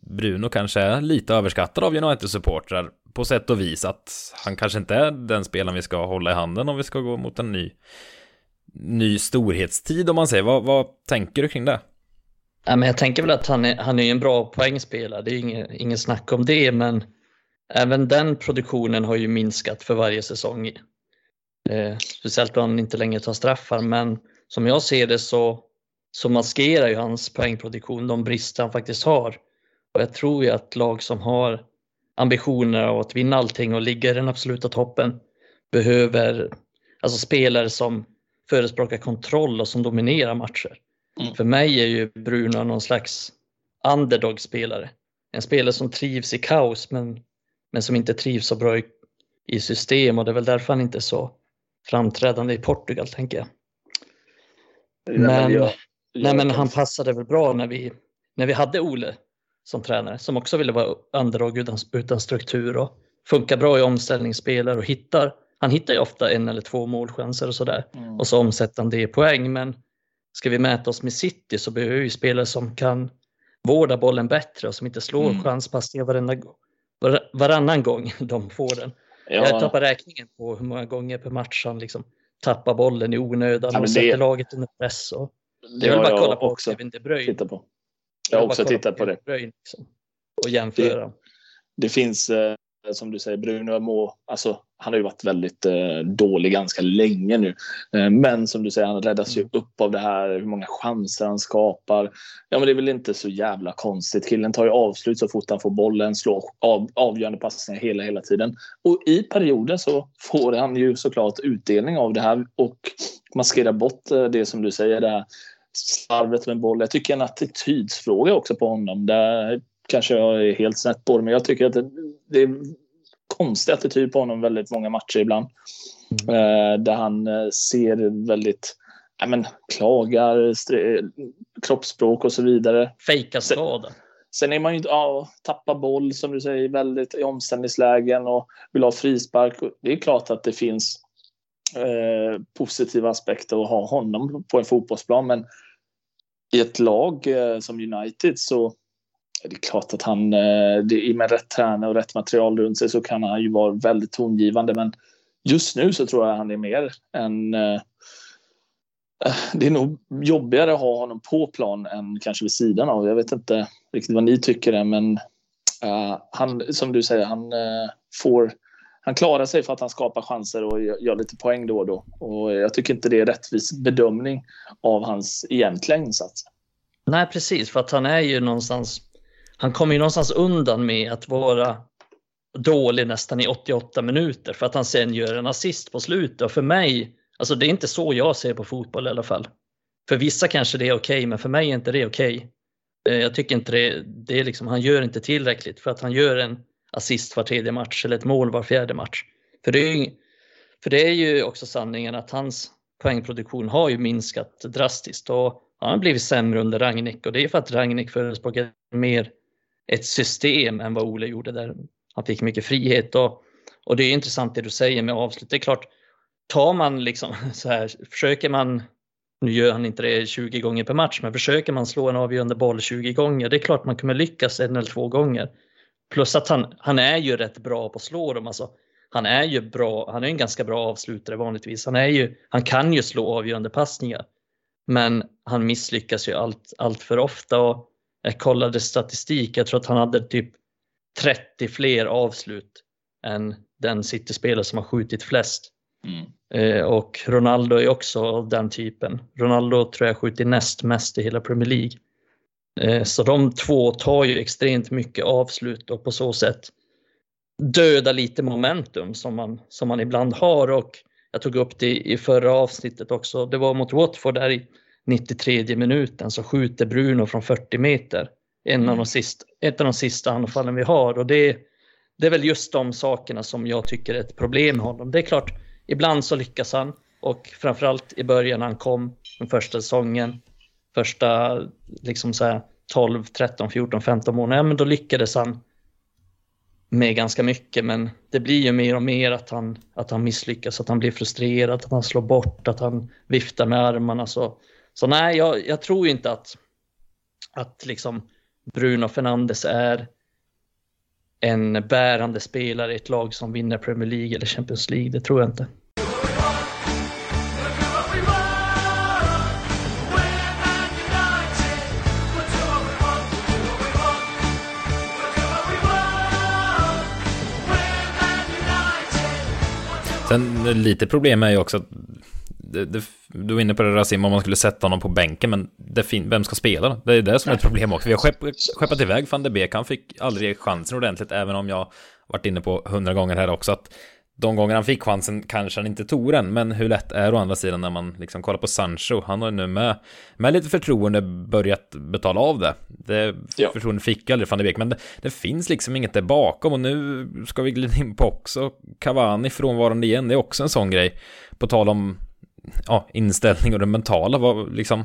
Bruno kanske är lite överskattad av United-supportrar på sätt och vis att han kanske inte är den spelaren vi ska hålla i handen om vi ska gå mot en ny ny storhetstid om man säger. Vad, vad tänker du kring det? Ja, men jag tänker väl att han är, han är en bra poängspelare, det är ingen, ingen snack om det, men även den produktionen har ju minskat för varje säsong. Eh, speciellt då han inte längre tar straffar, men som jag ser det så, så maskerar ju hans poängproduktion de brister han faktiskt har. Och jag tror ju att lag som har ambitioner av att vinna allting och ligga i den absoluta toppen behöver alltså spelare som förespråkar kontroll och som dominerar matcher. Mm. För mig är ju Bruno någon slags underdog-spelare. En spelare som trivs i kaos men, men som inte trivs så bra i, i system och det är väl därför han inte är så framträdande i Portugal tänker jag. Men, jag, jag, nej, men han passade väl bra när vi, när vi hade Ole som tränare som också ville vara underdog utan, utan struktur och funkar bra i omställningsspelare och hittar han hittar ju ofta en eller två målchanser och sådär mm. och så omsätter han det i poäng. Men ska vi mäta oss med City så behöver vi spelare som kan vårda bollen bättre och som inte slår mm. chanspassningar varenda, var, varannan gång de får den. Ja. Jag tappar räkningen på hur många gånger per match han liksom tappar bollen i onödan ja, och sätter det... laget under press. Och... Det väl bara kolla på också Kevin De Bruyne. Titta på. Jag har också tittat på, på det. Bruyne, liksom, och jämföra. Det, det finns, eh, som du säger, Bruno må, alltså han har ju varit väldigt eh, dålig ganska länge nu. Eh, men som du säger, han räddas ju mm. upp av det här, hur många chanser han skapar. Ja, men det är väl inte så jävla konstigt. Killen tar ju avslut så fort han får bollen, slår av, avgörande passningar hela, hela tiden. Och i perioden så får han ju såklart utdelning av det här och maskerar bort eh, det som du säger, det här slarvet med boll. Jag tycker en attitydsfråga också på honom. Där kanske jag är helt snett på det, men jag tycker att det, det är konstig attityd på honom väldigt många matcher ibland. Mm. Eh, där han eh, ser väldigt ja, men, klagar, kroppsspråk och så vidare. Fejka skada. Sen, sen är man ju ja, tappar boll som du säger väldigt i omställningslägen och vill ha frispark. Det är klart att det finns eh, positiva aspekter att ha honom på en fotbollsplan, men i ett lag eh, som United så det är klart att han, eh, det, det, med rätt tränare och rätt material runt sig så kan han ju vara väldigt tongivande. Men just nu så tror jag han är mer än... Eh, eh, det är nog jobbigare att ha honom på plan än kanske vid sidan av. Jag vet inte riktigt vad ni tycker det, men uh, han, som du säger, han uh, får... Han klarar sig för att han skapar chanser och gör lite poäng då och då. Och jag tycker inte det är rättvis bedömning av hans egentliga insatser. Nej, precis, för att han är ju någonstans han kommer ju någonstans undan med att vara dålig nästan i 88 minuter för att han sen gör en assist på slutet. Och för mig, alltså det är inte så jag ser på fotboll i alla fall. För vissa kanske det är okej, okay, men för mig är inte det okej. Okay. Jag tycker inte det, det är liksom, han gör inte tillräckligt för att han gör en assist var tredje match eller ett mål var fjärde match. För det är ju, för det är ju också sanningen att hans poängproduktion har ju minskat drastiskt och han har blivit sämre under Ragnik och det är för att Ragnik förespråkar mer ett system än vad Ole gjorde där han fick mycket frihet. Och, och det är intressant det du säger med avslut. Det är klart, tar man liksom så här, försöker man, nu gör han inte det 20 gånger per match, men försöker man slå en avgörande boll 20 gånger, det är klart man kommer lyckas en eller två gånger. Plus att han, han är ju rätt bra på att slå dem. Alltså, han är ju bra, han är en ganska bra avslutare vanligtvis. Han, är ju, han kan ju slå avgörande passningar. Men han misslyckas ju allt, allt för ofta. Och jag kollade statistik, jag tror att han hade typ 30 fler avslut än den City-spelare som har skjutit flest. Mm. Eh, och Ronaldo är också av den typen. Ronaldo tror jag skjutit näst mest i hela Premier League. Eh, så de två tar ju extremt mycket avslut och på så sätt döda lite momentum som man, som man ibland har. Och jag tog upp det i förra avsnittet också. Det var mot Watford där i 93 minuten så skjuter Bruno från 40 meter. En av de mm. sista, ett av de sista anfallen vi har och det, det är väl just de sakerna som jag tycker är ett problem med honom. Det är klart, ibland så lyckas han och framförallt i början när han kom den första säsongen, första liksom så här 12, 13, 14, 15 månader, ja, men då lyckades han med ganska mycket men det blir ju mer och mer att han, att han misslyckas, att han blir frustrerad, att han slår bort, att han viftar med armarna. Så så nej, jag, jag tror inte att, att liksom Bruno Fernandes är en bärande spelare i ett lag som vinner Premier League eller Champions League. Det tror jag inte. Sen lite problem är ju också att det, det, du var inne på det Rasim, om man skulle sätta honom på bänken, men det vem ska spela? Det är det som är ett problem också. Vi har skepp, skeppat iväg van de Beek, han fick aldrig chansen ordentligt, även om jag varit inne på hundra gånger här också, att de gånger han fick chansen kanske han inte tog den, men hur lätt är det å andra sidan när man liksom kollar på Sancho? Han har nu med, med lite förtroende börjat betala av det. Det ja. förtroende fick aldrig van de Beek, men det, det, finns liksom inget där bakom och nu ska vi glida in på också Cavani frånvarande igen, det är också en sån grej. På tal om ja, inställning och det mentala var liksom,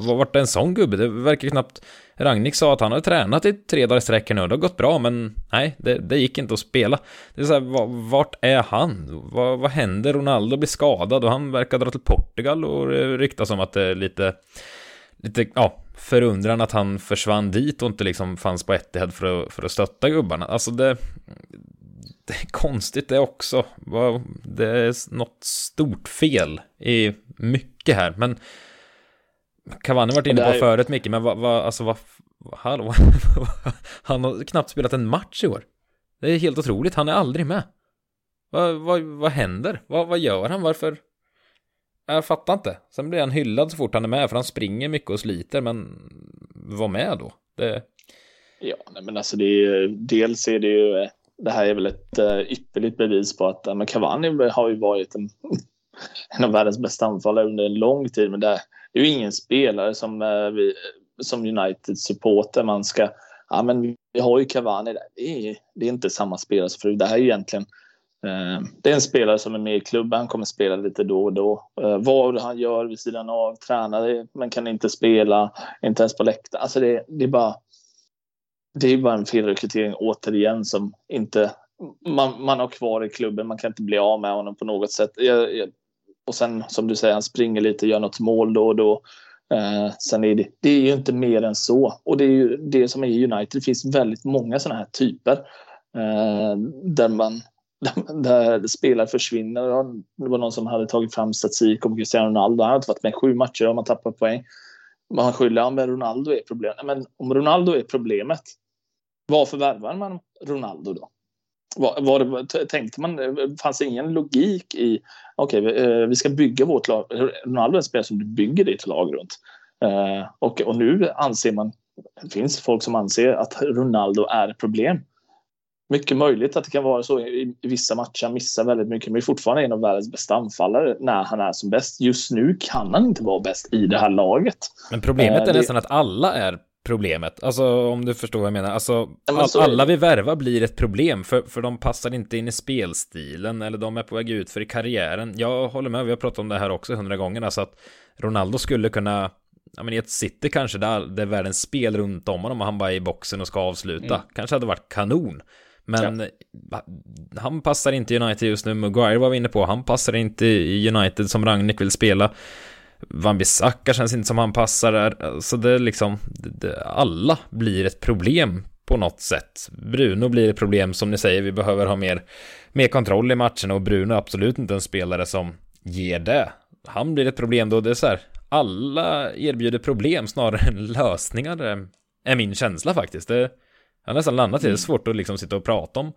var, vart det en sån gubbe? Det verkar knappt, Ragnik sa att han hade tränat i tre dagar sträck nu och det har gått bra, men nej, det, det gick inte att spela. Det är så här, vart är han? Vad, vad händer? Ronaldo blir skadad och han verkar dra till Portugal och det ryktas om att det är lite, lite, ja, förundran att han försvann dit och inte liksom fanns på Etihad för att, för att stötta gubbarna. Alltså det, konstigt det också. Det är något stort fel i mycket här, men Cavani varit inne på förut mycket, men vad, vad, alltså vad, hallå? Han har knappt spelat en match i år. Det är helt otroligt, han är aldrig med. Vad, vad, vad händer? Vad, vad gör han? Varför? Jag fattar inte. Sen blir han hyllad så fort han är med, för han springer mycket och sliter, men var med då. Det... Ja, nej, men alltså det är, dels är det ju, det här är väl ett eh, ypperligt bevis på att men Cavani har ju varit en, en av världens bästa anfallare under en lång tid, men det, är ju ingen spelare som, eh, vi, som United-supporter man ska, ja men vi har ju Cavani där, det är, det är inte samma spelare, som förut. det här är egentligen eh, det är en spelare som är med i klubben, han kommer spela lite då och då. Vad han gör vid sidan av, tränar, men kan inte spela, inte ens på läktaren. Alltså det, det är bara det är bara en felrekrytering återigen som inte man, man har kvar i klubben. Man kan inte bli av med honom på något sätt. Jag, jag, och sen som du säger, han springer lite, gör något mål då och då. Eh, sen är det, det är ju inte mer än så. Och det är ju det som är United. Det finns väldigt många sådana här typer eh, där man där spelare försvinner. Det var någon som hade tagit fram statistik om Cristiano Ronaldo. Han har inte varit med sju matcher och man tappar poäng. Man skyller att Ronaldo är problemet. Men om Ronaldo är problemet, varför värvar man Ronaldo då? Var, var det, tänkte man, fanns det ingen logik i, okej, okay, eh, vi ska bygga vårt lag. Ronaldo är en spelare som du bygger ditt lag runt. Uh, och, och nu anser man, det finns folk som anser att Ronaldo är ett problem. Mycket möjligt att det kan vara så i, i vissa matcher. Han missar väldigt mycket, men är fortfarande en av världens bästa anfallare när han är som bäst. Just nu kan han inte vara bäst i det här laget. Men problemet uh, är det... nästan att alla är problemet. Alltså om du förstår vad jag menar. Alltså all, alla vi värvar blir ett problem för, för de passar inte in i spelstilen eller de är på väg ut för i karriären. Jag håller med, vi har pratat om det här också hundra gånger. Alltså att Ronaldo skulle kunna, ja men i ett city kanske där det är världens spel runt om honom och han bara är i boxen och ska avsluta. Mm. Kanske hade varit kanon. Men ja. han passar inte i United just nu. Maguire var vi inne på. Han passar inte i United som Ragnik vill spela. Van Bissaka känns inte som han passar där. Så det är liksom, det, alla blir ett problem på något sätt. Bruno blir ett problem som ni säger, vi behöver ha mer, mer kontroll i matcherna och Bruno är absolut inte en spelare som ger det. Han blir ett problem då, det är så här, alla erbjuder problem snarare än lösningar, är min känsla faktiskt. Det, jag har nästan landat i det, är svårt att liksom sitta och prata om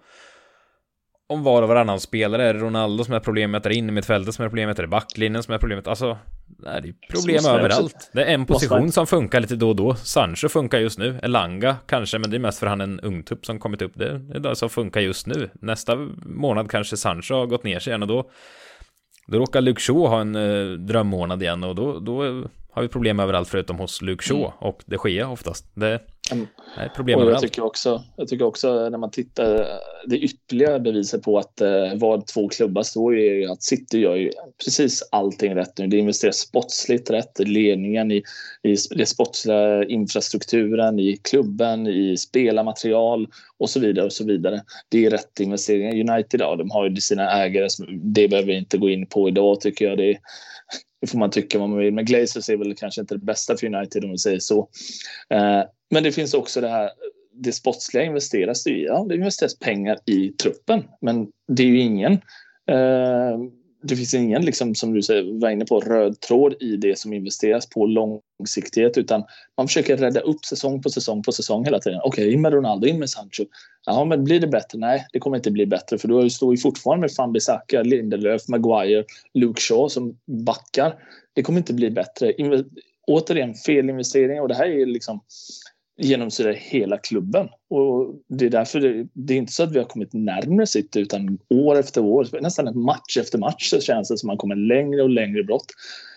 om var och varannan spelare. Är det Ronaldo som är problemet? Är det innermittfältet som är problemet? Är det backlinjen som är problemet? Alltså, det är problem överallt. Det är en position som funkar lite då och då. Sancho funkar just nu. Elanga kanske, men det är mest för han en ungtupp som kommit upp. Det är det som funkar just nu. Nästa månad kanske Sancho har gått ner sig igen och då då råkar Luke Shaw ha en eh, drömmånad igen och då, då har vi problem överallt förutom hos Luke Shaw mm. och det sker oftast. Det mm. är problem och jag Tycker också, jag tycker också när man tittar, det ytterligare beviset på att eh, vad två klubbar står i är att City gör ju precis allting rätt nu. Det investeras sportsligt rätt, ledningen i, i det sportsliga infrastrukturen, i klubben, i spelarmaterial och så vidare och så vidare. Det är rätt investeringar. United, ja, de har ju sina ägare, det behöver vi inte gå in på idag tycker jag. Det är, det får man tycka vad man vill. Men Glazers är väl kanske inte det bästa för United om vi säger så. Eh, men det finns också det här, det sportsliga investeras det i. Ja, det investeras pengar i truppen, men det är ju ingen eh, det finns ingen, liksom, som du säger, var inne på, röd tråd i det som investeras på långsiktighet, utan man försöker rädda upp säsong på säsong på säsong hela tiden. Okej, okay, in med Ronaldo, in med Sancho. Ja, men blir det bättre? Nej, det kommer inte bli bättre, för du står ju fortfarande med Van Bissaka, Lindelöf, Maguire, Luke Shaw som backar. Det kommer inte bli bättre. Inve återigen, felinvesteringar och det här är liksom genomsyrar hela klubben. Och det är därför det, det, är inte så att vi har kommit närmare City utan år efter år, nästan match efter match så känns det som att man kommer längre och längre bort.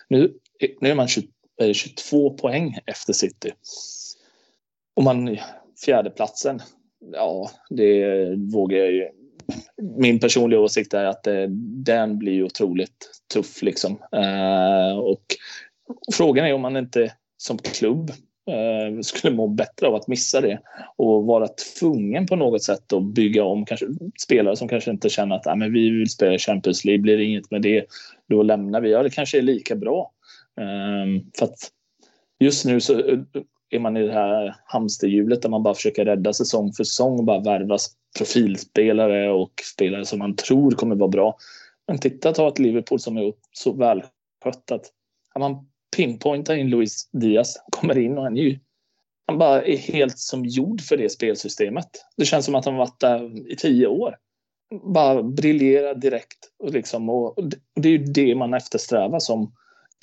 Nu, nu är man 20, 22 eh, poäng efter City. Och man fjärdeplatsen, ja, det vågar jag ju. Min personliga åsikt är att det, den blir otroligt tuff liksom. Uh, och frågan är om man inte som klubb Eh, skulle må bättre av att missa det och vara tvungen på något sätt att bygga om kanske spelare som kanske inte känner att ah, men vi vill spela Champions League, blir det inget med det, då lämnar vi. Ja, det kanske är lika bra. Ehm, för att just nu så eh, är man i det här hamsterhjulet där man bara försöker rädda säsong för säsong och bara värva profilspelare och spelare som man tror kommer vara bra. Men titta, ta ett Liverpool som är så välskött att man Pinpointa in Luis Diaz, kommer in och han är ju han bara är helt som gjord för det spelsystemet. Det känns som att han varit där i tio år. bara briljerar direkt. Och, liksom, och det är ju det man eftersträvar som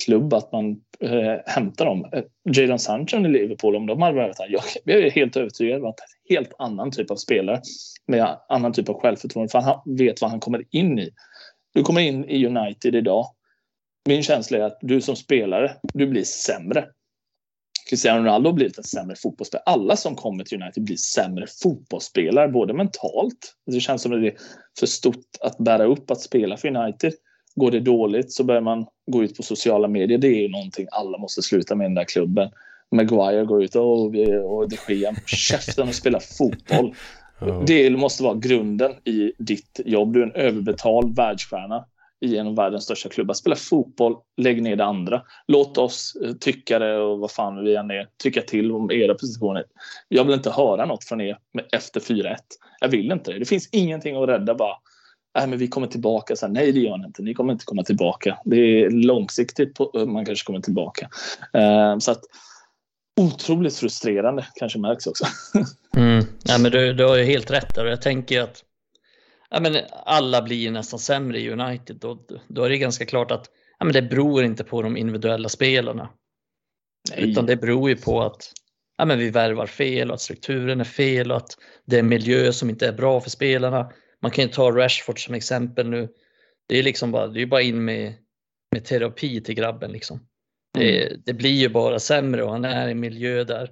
klubb, att man eh, hämtar dem. Eh, Jadon Sancho i Liverpool, om de hade varit här, jag, jag är helt övertygad om att en helt annan typ av spelare med annan typ av självförtroende, för han vet vad han kommer in i. Du kommer in i United idag. Min känsla är att du som spelare, du blir sämre. Cristiano Ronaldo har blivit en sämre fotbollsspelare. Alla som kommer till United blir sämre fotbollsspelare, både mentalt. Det känns som att det är för stort att bära upp att spela för United. Går det dåligt så börjar man gå ut på sociala medier. Det är någonting alla måste sluta med i den där klubben. Maguire går ut och, och de Gea, käften och spela fotboll. Det måste vara grunden i ditt jobb. Du är en överbetald världsstjärna i en av världens största klubbar. Spela fotboll, lägg ner det andra. Låt oss tyckare tycka det och vad fan vi än är, tycka till om era positioner. Jag vill inte höra något från er efter 4-1. Jag vill inte det. Det finns ingenting att rädda bara. Nej, men vi kommer tillbaka sen. Nej, det gör ni inte. Ni kommer inte komma tillbaka. Det är långsiktigt på, eh, man kanske kommer tillbaka. Uh, så att otroligt frustrerande kanske märks också. mm. ja, men du, du har ju helt rätt där och jag tänker att ja, men alla blir nästan sämre i United. Då, då är det ganska klart att ja, men det beror inte på de individuella spelarna. Nej. Utan det beror ju på att ja, men vi värvar fel och att strukturen är fel och att det är en miljö som inte är bra för spelarna. Man kan ju ta Rashford som exempel nu. Det är liksom bara, det är bara in med, med terapi till grabben liksom. Det, mm. det, blir ju bara sämre och han är i en miljö där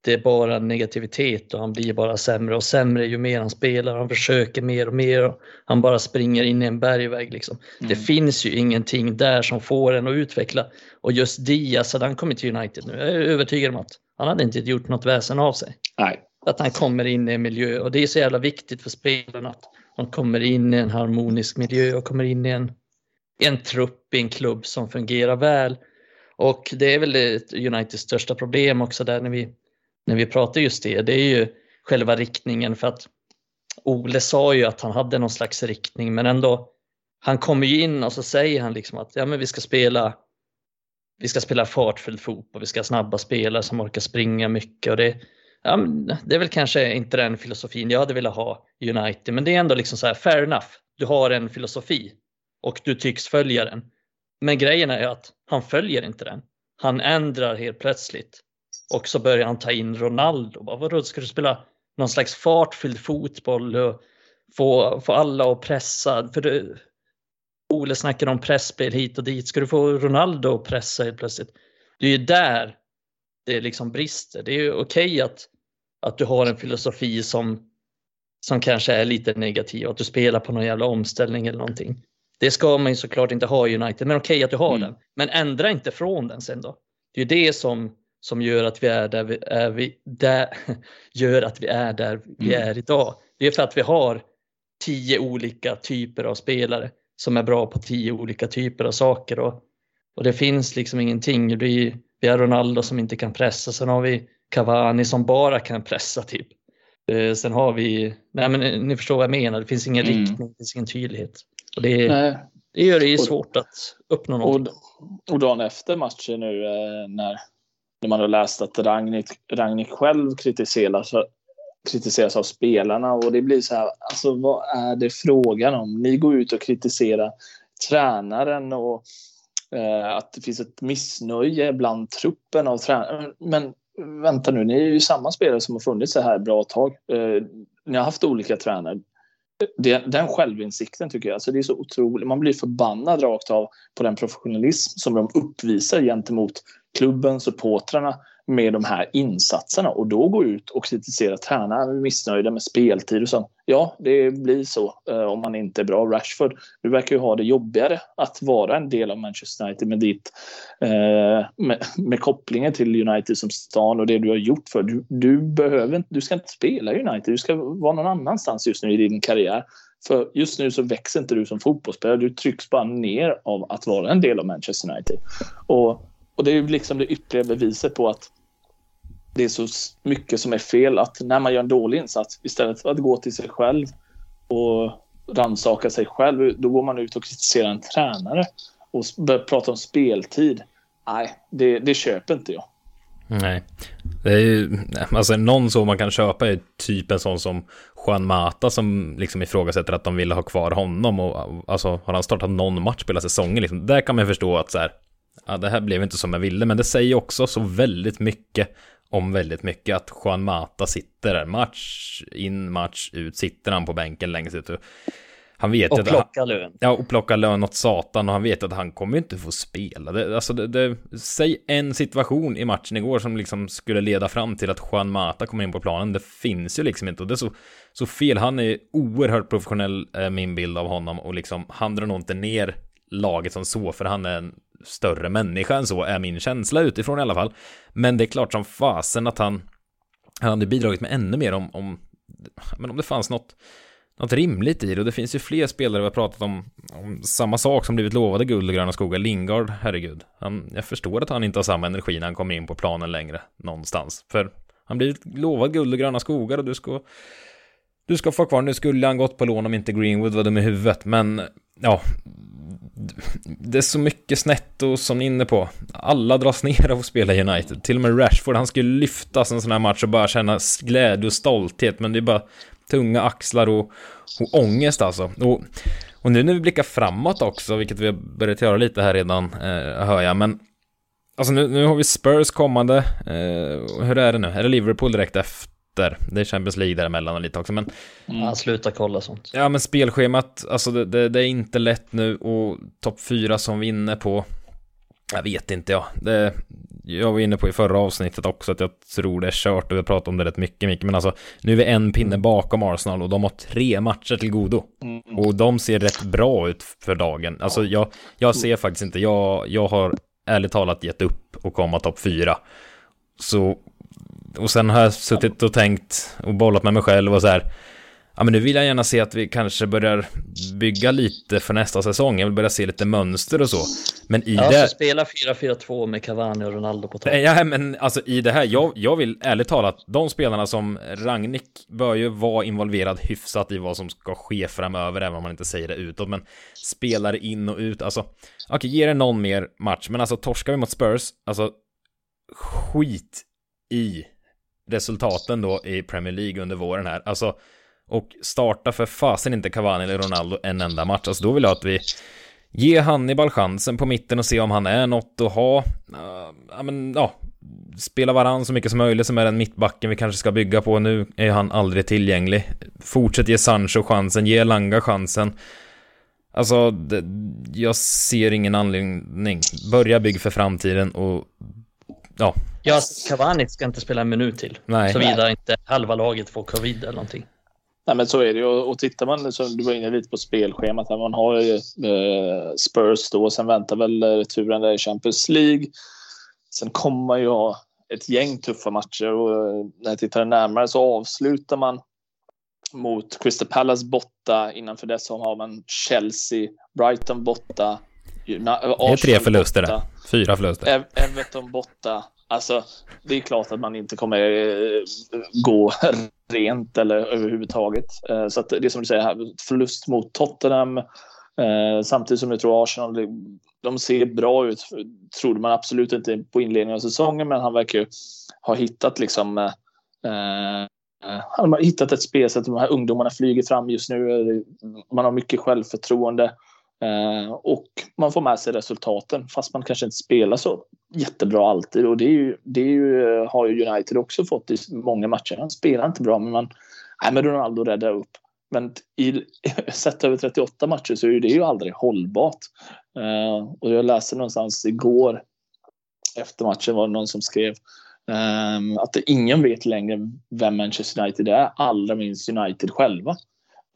det är bara negativitet och han blir bara sämre och sämre ju mer han spelar. Han försöker mer och mer och han bara springer in i en bergvägg. Liksom. Mm. Det finns ju ingenting där som får en att utveckla. Och just Diaz, hade han kommit till United nu, jag är övertygad om att han hade inte gjort något väsen av sig. Nej. Att han kommer in i en miljö och det är så jävla viktigt för spelarna att de kommer in i en harmonisk miljö och kommer in i en, en trupp i en klubb som fungerar väl. Och det är väl Uniteds största problem också där när vi när vi pratar just det, det är ju själva riktningen för att Ole sa ju att han hade någon slags riktning men ändå han kommer ju in och så säger han liksom att ja, men vi ska spela vi ska spela fartfylld fotboll, vi ska ha snabba spelare som orkar springa mycket och det, ja, det är väl kanske inte den filosofin jag hade velat ha i United men det är ändå liksom så här fair enough. Du har en filosofi och du tycks följa den. Men grejen är att han följer inte den. Han ändrar helt plötsligt och så börjar han ta in Ronaldo. Bara, vadå, ska du spela någon slags fartfylld fotboll och få, få alla att pressa? För du, Ole snackar om pressspel hit och dit. Ska du få Ronaldo att pressa helt plötsligt? Det är ju där det liksom brister. Det är ju okej att, att du har en filosofi som, som kanske är lite negativ, att du spelar på någon jävla omställning eller någonting. Det ska man ju såklart inte ha i United, men okej att du har mm. den. Men ändra inte från den sen då. Det är ju det som som gör att vi är där vi är, vi, där, gör att vi är där vi mm. är idag. Det är för att vi har tio olika typer av spelare som är bra på tio olika typer av saker och, och det finns liksom ingenting. Vi, vi har Ronaldo som inte kan pressa, sen har vi Cavani som bara kan pressa typ. Eh, sen har vi, nej men ni förstår vad jag menar, det finns ingen mm. riktning, det finns ingen tydlighet. Och det, det gör det svårt att uppnå något. Och, och dagen efter matchen nu eh, när när man har läst att Ragnik, Ragnik själv kritiseras, kritiseras av spelarna och det blir så här, alltså vad är det frågan om? Ni går ut och kritiserar tränaren och eh, att det finns ett missnöje bland truppen av tränare. Men vänta nu, ni är ju samma spelare som har funnits så här bra tag. Eh, ni har haft olika tränare. Det, den självinsikten tycker jag, alltså det är så otroligt. Man blir förbannad rakt av på den professionalism som de uppvisar gentemot klubben, supportrarna med de här insatserna och då gå ut och kritisera tränare missnöjda med speltid och sånt. Ja, det blir så eh, om man inte är bra. Rashford, du verkar ju ha det jobbigare att vara en del av Manchester United med ditt eh, med, med kopplingen till United som stan och det du har gjort för. Du, du behöver inte, du ska inte spela United, du ska vara någon annanstans just nu i din karriär. För just nu så växer inte du som fotbollsspelare, du trycks bara ner av att vara en del av Manchester United. Och och det är ju liksom det ytterligare beviset på att det är så mycket som är fel. Att när man gör en dålig insats, istället för att gå till sig själv och rannsaka sig själv, då går man ut och kritiserar en tränare och börjar prata om speltid. Nej, det, det köper inte jag. Nej. Det är ju, alltså någon som man kan köpa är typ en sån som Juan Mata som liksom ifrågasätter att de ville ha kvar honom och alltså har han startat någon match på hela säsongen liksom. Där kan man förstå att så här, ja det här blev inte som jag ville, men det säger också så väldigt mycket om väldigt mycket att Juan Mata sitter där match in, match ut, sitter han på bänken längst ut. Han vet och att plocka lön. Ja, och plocka lön åt satan och han vet att han kommer inte få spela. Det, alltså, det, det, säg en situation i matchen igår som liksom skulle leda fram till att Juan Mata kommer in på planen. Det finns ju liksom inte och det är så, så fel. Han är oerhört professionell, eh, min bild av honom och liksom han drar nog inte ner laget som så, för han är en större människa än så, är min känsla utifrån i alla fall. Men det är klart som fasen att han, han hade bidragit med ännu mer om, om, men om det fanns något något rimligt i det. Och det finns ju fler spelare vi har pratat om, om samma sak som blivit lovade guld och gröna skogar. Lingard, herregud. Han, jag förstår att han inte har samma energi när han kommer in på planen längre någonstans. För han blir lovad guld och gröna skogar och du ska du ska få kvar. Nu skulle han gått på lån om inte Greenwood var dum i huvudet, men ja, det är så mycket snett och som ni är inne på. Alla dras ner av att spela United. Till och med Rashford, han skulle lyftas en sån här match och bara känna glädje och stolthet, men det är bara tunga axlar och, och ångest alltså. Och, och nu när vi blickar framåt också, vilket vi har börjat göra lite här redan, eh, hör jag, men alltså nu, nu har vi Spurs kommande. Eh, hur är det nu? Är det Liverpool direkt efter? Det är Champions League däremellan och lite också, men... Mm. Sluta kolla sånt. Ja, men spelschemat, alltså det, det, det är inte lätt nu och topp fyra som vi är inne på. Jag vet inte ja. Det, jag var inne på i förra avsnittet också att jag tror det är kört och vi har pratat om det rätt mycket, mycket men alltså nu är vi en pinne mm. bakom Arsenal och de har tre matcher till godo. Mm. Och de ser rätt bra ut för dagen. Alltså jag, jag ser faktiskt inte, jag, jag har ärligt talat gett upp och komma topp fyra. Så, och sen har jag suttit och tänkt och bollat med mig själv och så här, Ja men nu vill jag gärna se att vi kanske börjar bygga lite för nästa säsong. Jag vill börja se lite mönster och så. Men i ja, det... Så spela 4-4-2 med Cavani och Ronaldo på topp. Ja men alltså i det här, jag, jag vill ärligt talat, de spelarna som Ragnik bör ju vara involverad hyfsat i vad som ska ske framöver, även om man inte säger det utåt. Men spelare in och ut, alltså. Okej, okay, ge det någon mer match, men alltså torskar vi mot Spurs, alltså skit i resultaten då i Premier League under våren här. Alltså och starta för fasen inte Cavani eller Ronaldo en enda match. Alltså då vill jag att vi ger Hannibal chansen på mitten och se om han är något att ha. Uh, ja, men ja, spela varann så mycket som möjligt som är den mittbacken vi kanske ska bygga på. Nu är han aldrig tillgänglig. Fortsätt ge Sancho chansen, ge Langa chansen. Alltså, det, jag ser ingen anledning. Börja bygga för framtiden och ja. Ja, Cavani ska inte spela en minut till. Nej. Såvida inte halva laget får covid eller någonting. Nej, men så är det ju. Och tittar man, som du var inne lite på spelschemat, här, man har ju eh, Spurs då, sen väntar väl returen där i Champions League. Sen kommer man ju ha ett gäng tuffa matcher och eh, när jag tittar närmare så avslutar man mot Crystal Palace borta. Innanför det så har man Chelsea, Brighton borta. Arsenal det är tre förluster där. Fyra förluster. Everton borta. Alltså, det är klart att man inte kommer eh, gå rent eller överhuvudtaget. Eh, så att det är som du säger, förlust mot Tottenham. Eh, samtidigt som jag tror Arsenal, de ser bra ut. Trodde man absolut inte på inledningen av säsongen, men han verkar ju ha hittat liksom han har hittat ett spelsätt. De här ungdomarna flyger fram just nu. Man har mycket självförtroende. Eh, och man får med sig resultaten fast man kanske inte spelar så jättebra alltid. Och det, är ju, det är ju, har ju United också fått i många matcher. Han spelar inte bra men man, nej men Ronaldo räddar upp. Men i, sett över 38 matcher så är det ju aldrig hållbart. Uh, och jag läste någonstans igår efter matchen var det någon som skrev um, att ingen vet längre vem Manchester United är, allra minst United själva.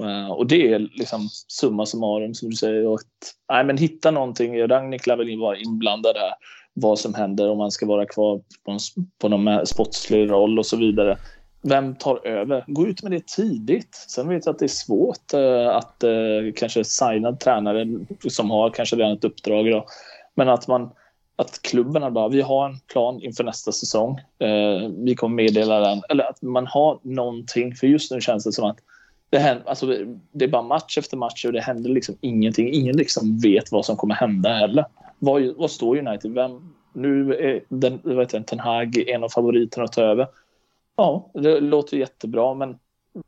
Eh, och det är liksom summa summarum som du säger. Och att, nej, men hitta någonting. Ragnik lär väl vara inblandad här. Vad som händer om man ska vara kvar på, på någon sportslig roll och så vidare. Vem tar över? Gå ut med det tidigt. Sen vet jag att det är svårt eh, att eh, kanske signa tränare som har kanske redan ett uppdrag. Då. Men att man att klubben bara, vi har en plan inför nästa säsong. vi kommer meddela den. Eller att man har någonting. För just nu känns det som att det, händer, alltså, det är bara match efter match och det händer liksom ingenting. Ingen liksom vet vad som kommer hända heller. Vad, vad står United? Vem, nu är den, vet jag, Ten Hag en av favoriterna att ta över. Ja, det låter jättebra, men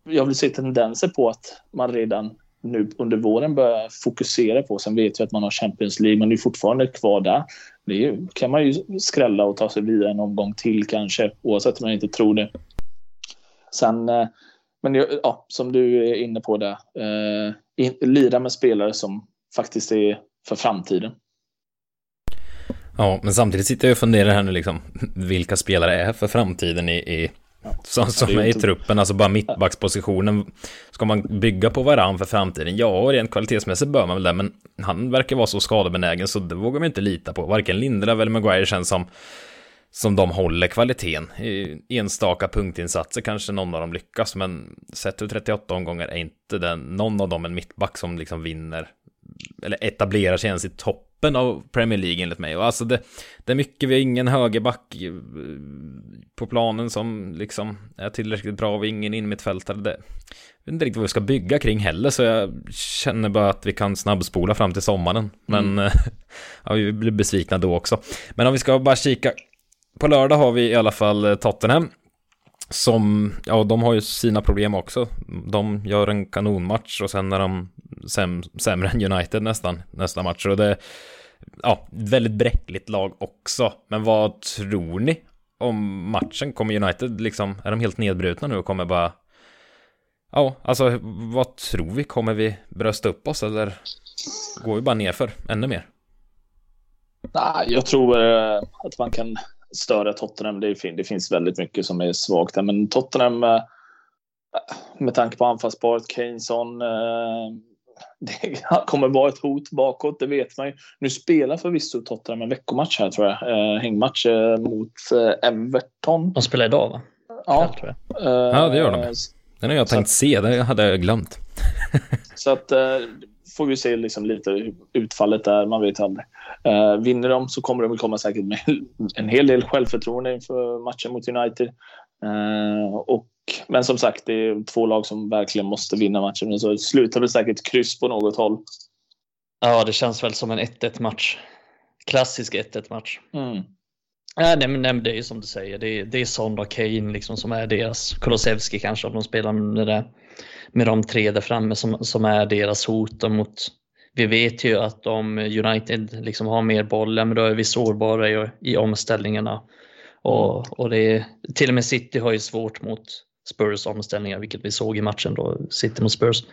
jag vill se tendenser på att man redan nu under våren börjar fokusera på. Sen vet vi att man har Champions League, men det är fortfarande kvar där. Det kan man ju skrälla och ta sig vidare en omgång till kanske, oavsett om man inte tror det. Sen, eh, men ja, som du är inne på där, eh, lira med spelare som faktiskt är för framtiden. Ja, men samtidigt sitter jag och funderar här nu liksom, vilka spelare är för framtiden i, i som, som är, är i inte... truppen, alltså bara mittbackspositionen. Ska man bygga på varann för framtiden? Ja, rent kvalitetsmässigt bör man väl det, men han verkar vara så skadebenägen så det vågar man inte lita på. Varken Lindelöf eller Maguire känns som som de håller kvaliteten. I enstaka punktinsatser kanske någon av dem lyckas, men sett ur 38 omgångar är inte den, någon av dem en mittback som liksom vinner eller etablerar sig ens i toppen av Premier League enligt mig. Och alltså det, det är mycket, vi har ingen högerback eh, på planen som liksom är tillräckligt bra, vi har ingen innermittfältare. Det, jag vet inte riktigt vad vi ska bygga kring heller, så jag känner bara att vi kan snabbspola fram till sommaren. Men mm. ja, vi blir besvikna då också. Men om vi ska bara kika, på lördag har vi i alla fall eh, Tottenham. Som, ja de har ju sina problem också. De gör en kanonmatch och sen är de säm sämre än United nästan nästa match. Och det ja, väldigt bräckligt lag också. Men vad tror ni om matchen? Kommer United liksom, är de helt nedbrutna nu och kommer bara Ja, alltså vad tror vi? Kommer vi brösta upp oss eller går vi bara nerför ännu mer? Nej, jag tror eh, att man kan störa Tottenham. Det, det finns väldigt mycket som är svagt där, men Tottenham eh, med tanke på anfallsparet Keyneson det kommer vara ett hot bakåt, det vet man ju. Nu spelar förvisso Tottenham en veckomatch här tror jag. Eh, hängmatch eh, mot eh, Everton. De spelar idag va? Ja. Eh, ja, det gör de. Den har jag tänkt se, det hade jag glömt. så att eh, får vi se liksom lite utfallet där, man vet aldrig. Eh, vinner de så kommer de komma säkert med en hel del självförtroende inför matchen mot United. Eh, och men som sagt, det är två lag som verkligen måste vinna matchen. Så slutar det säkert kryss på något håll. Ja, det känns väl som en 1-1 match. Klassisk 1-1 match. Mm. Nej, men det är ju som du säger, det är, det är Son och Kane liksom som är deras, Kolosevski kanske om de spelar med, det, med de tre där framme som, som är deras hot mot vi vet ju att om United liksom har mer bollar, men då är vi sårbara i, i omställningarna. Och, mm. och det till och med City har ju svårt mot Spurs omställningar, vilket vi såg i matchen då, City mot Spurs.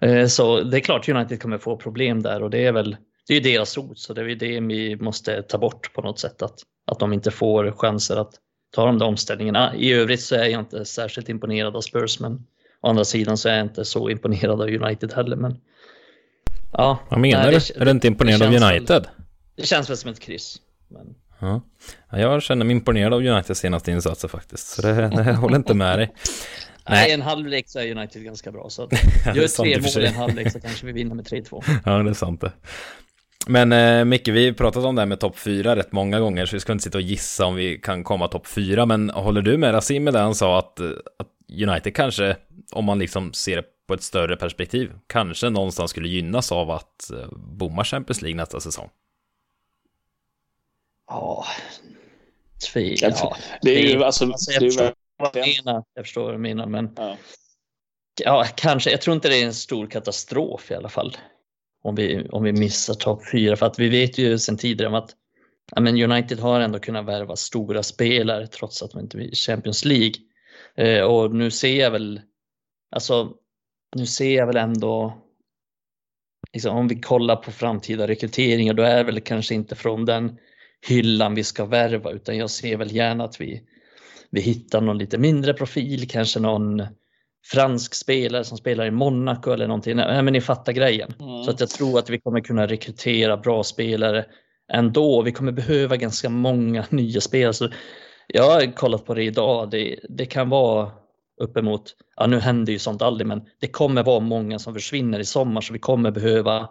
Eh, så det är klart United kommer få problem där och det är väl det är deras hot, så det är det vi måste ta bort på något sätt, att, att de inte får chanser att ta de där omställningarna. I övrigt så är jag inte särskilt imponerad av Spurs, men å andra sidan så är jag inte så imponerad av United heller. Men, ja, Vad menar nej, du? är du inte imponerad av United? Väl, det känns väl som ett kryss. Men... Ja. Jag känner mig imponerad av Uniteds senaste insatser faktiskt, så det, det håller inte med dig. Nej, en halvlek så är United ganska bra. Så gör tre mål i en halvlek så kanske vi vinner med 3-2. Ja, det är sant det. Men eh, Micke, vi har pratat om det här med topp 4 rätt många gånger, så vi ska inte sitta och gissa om vi kan komma topp 4. Men håller du med Rasim med det han sa att, att United kanske, om man liksom ser det på ett större perspektiv, kanske någonstans skulle gynnas av att eh, bomma Champions League nästa säsong? Ja, tvi, ja, det är ju alltså, alltså jag, förstår vad du menar, jag förstår vad du menar, men ja. ja. kanske. Jag tror inte det är en stor katastrof i alla fall om vi, om vi missar topp fyra, för att vi vet ju sedan tidigare att ja, men United har ändå kunnat värva stora spelare trots att de inte är i Champions League. Eh, och nu ser jag väl, alltså, nu ser jag väl ändå Liksom, om vi kollar på framtida rekryteringar, då är det väl kanske inte från den hyllan vi ska värva utan jag ser väl gärna att vi, vi hittar någon lite mindre profil, kanske någon fransk spelare som spelar i Monaco eller någonting. Nej, men ni fattar grejen. Mm. Så att jag tror att vi kommer kunna rekrytera bra spelare ändå. Vi kommer behöva ganska många nya spelare. Så jag har kollat på det idag. Det, det kan vara uppemot, ja nu händer ju sånt aldrig, men det kommer vara många som försvinner i sommar så vi kommer behöva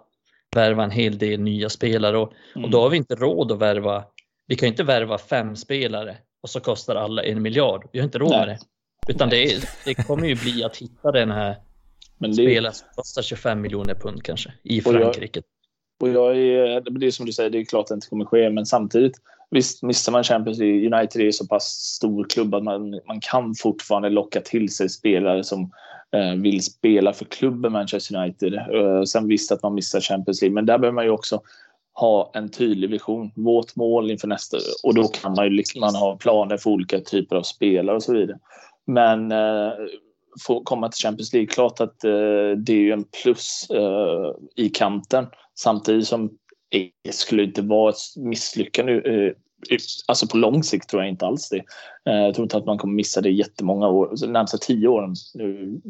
värva en hel del nya spelare och, mm. och då har vi inte råd att värva. Vi kan inte värva fem spelare och så kostar alla en miljard. Vi har inte råd Nej. med det. Utan det, det, kommer ju bli att hitta den här det... spelaren som kostar 25 miljoner pund kanske i Frankrike. Och jag, och jag är, det är som du säger, det är klart att det inte kommer ske, men samtidigt Visst, missar man Champions League, United är så pass stor klubb att man, man kan fortfarande locka till sig spelare som eh, vill spela för klubben Manchester United. Eh, sen visst att man missar Champions League, men där behöver man ju också ha en tydlig vision. Vårt mål inför nästa och då kan man ju liksom, man ha planer för olika typer av spelare och så vidare. Men eh, få komma till Champions League, klart att eh, det är ju en plus eh, i kanten samtidigt som det skulle inte vara ett misslyckande. Eh, Alltså på lång sikt tror jag inte alls det. Eh, jag tror inte att man kommer missa det jättemånga år. De närmsta tio åren, nu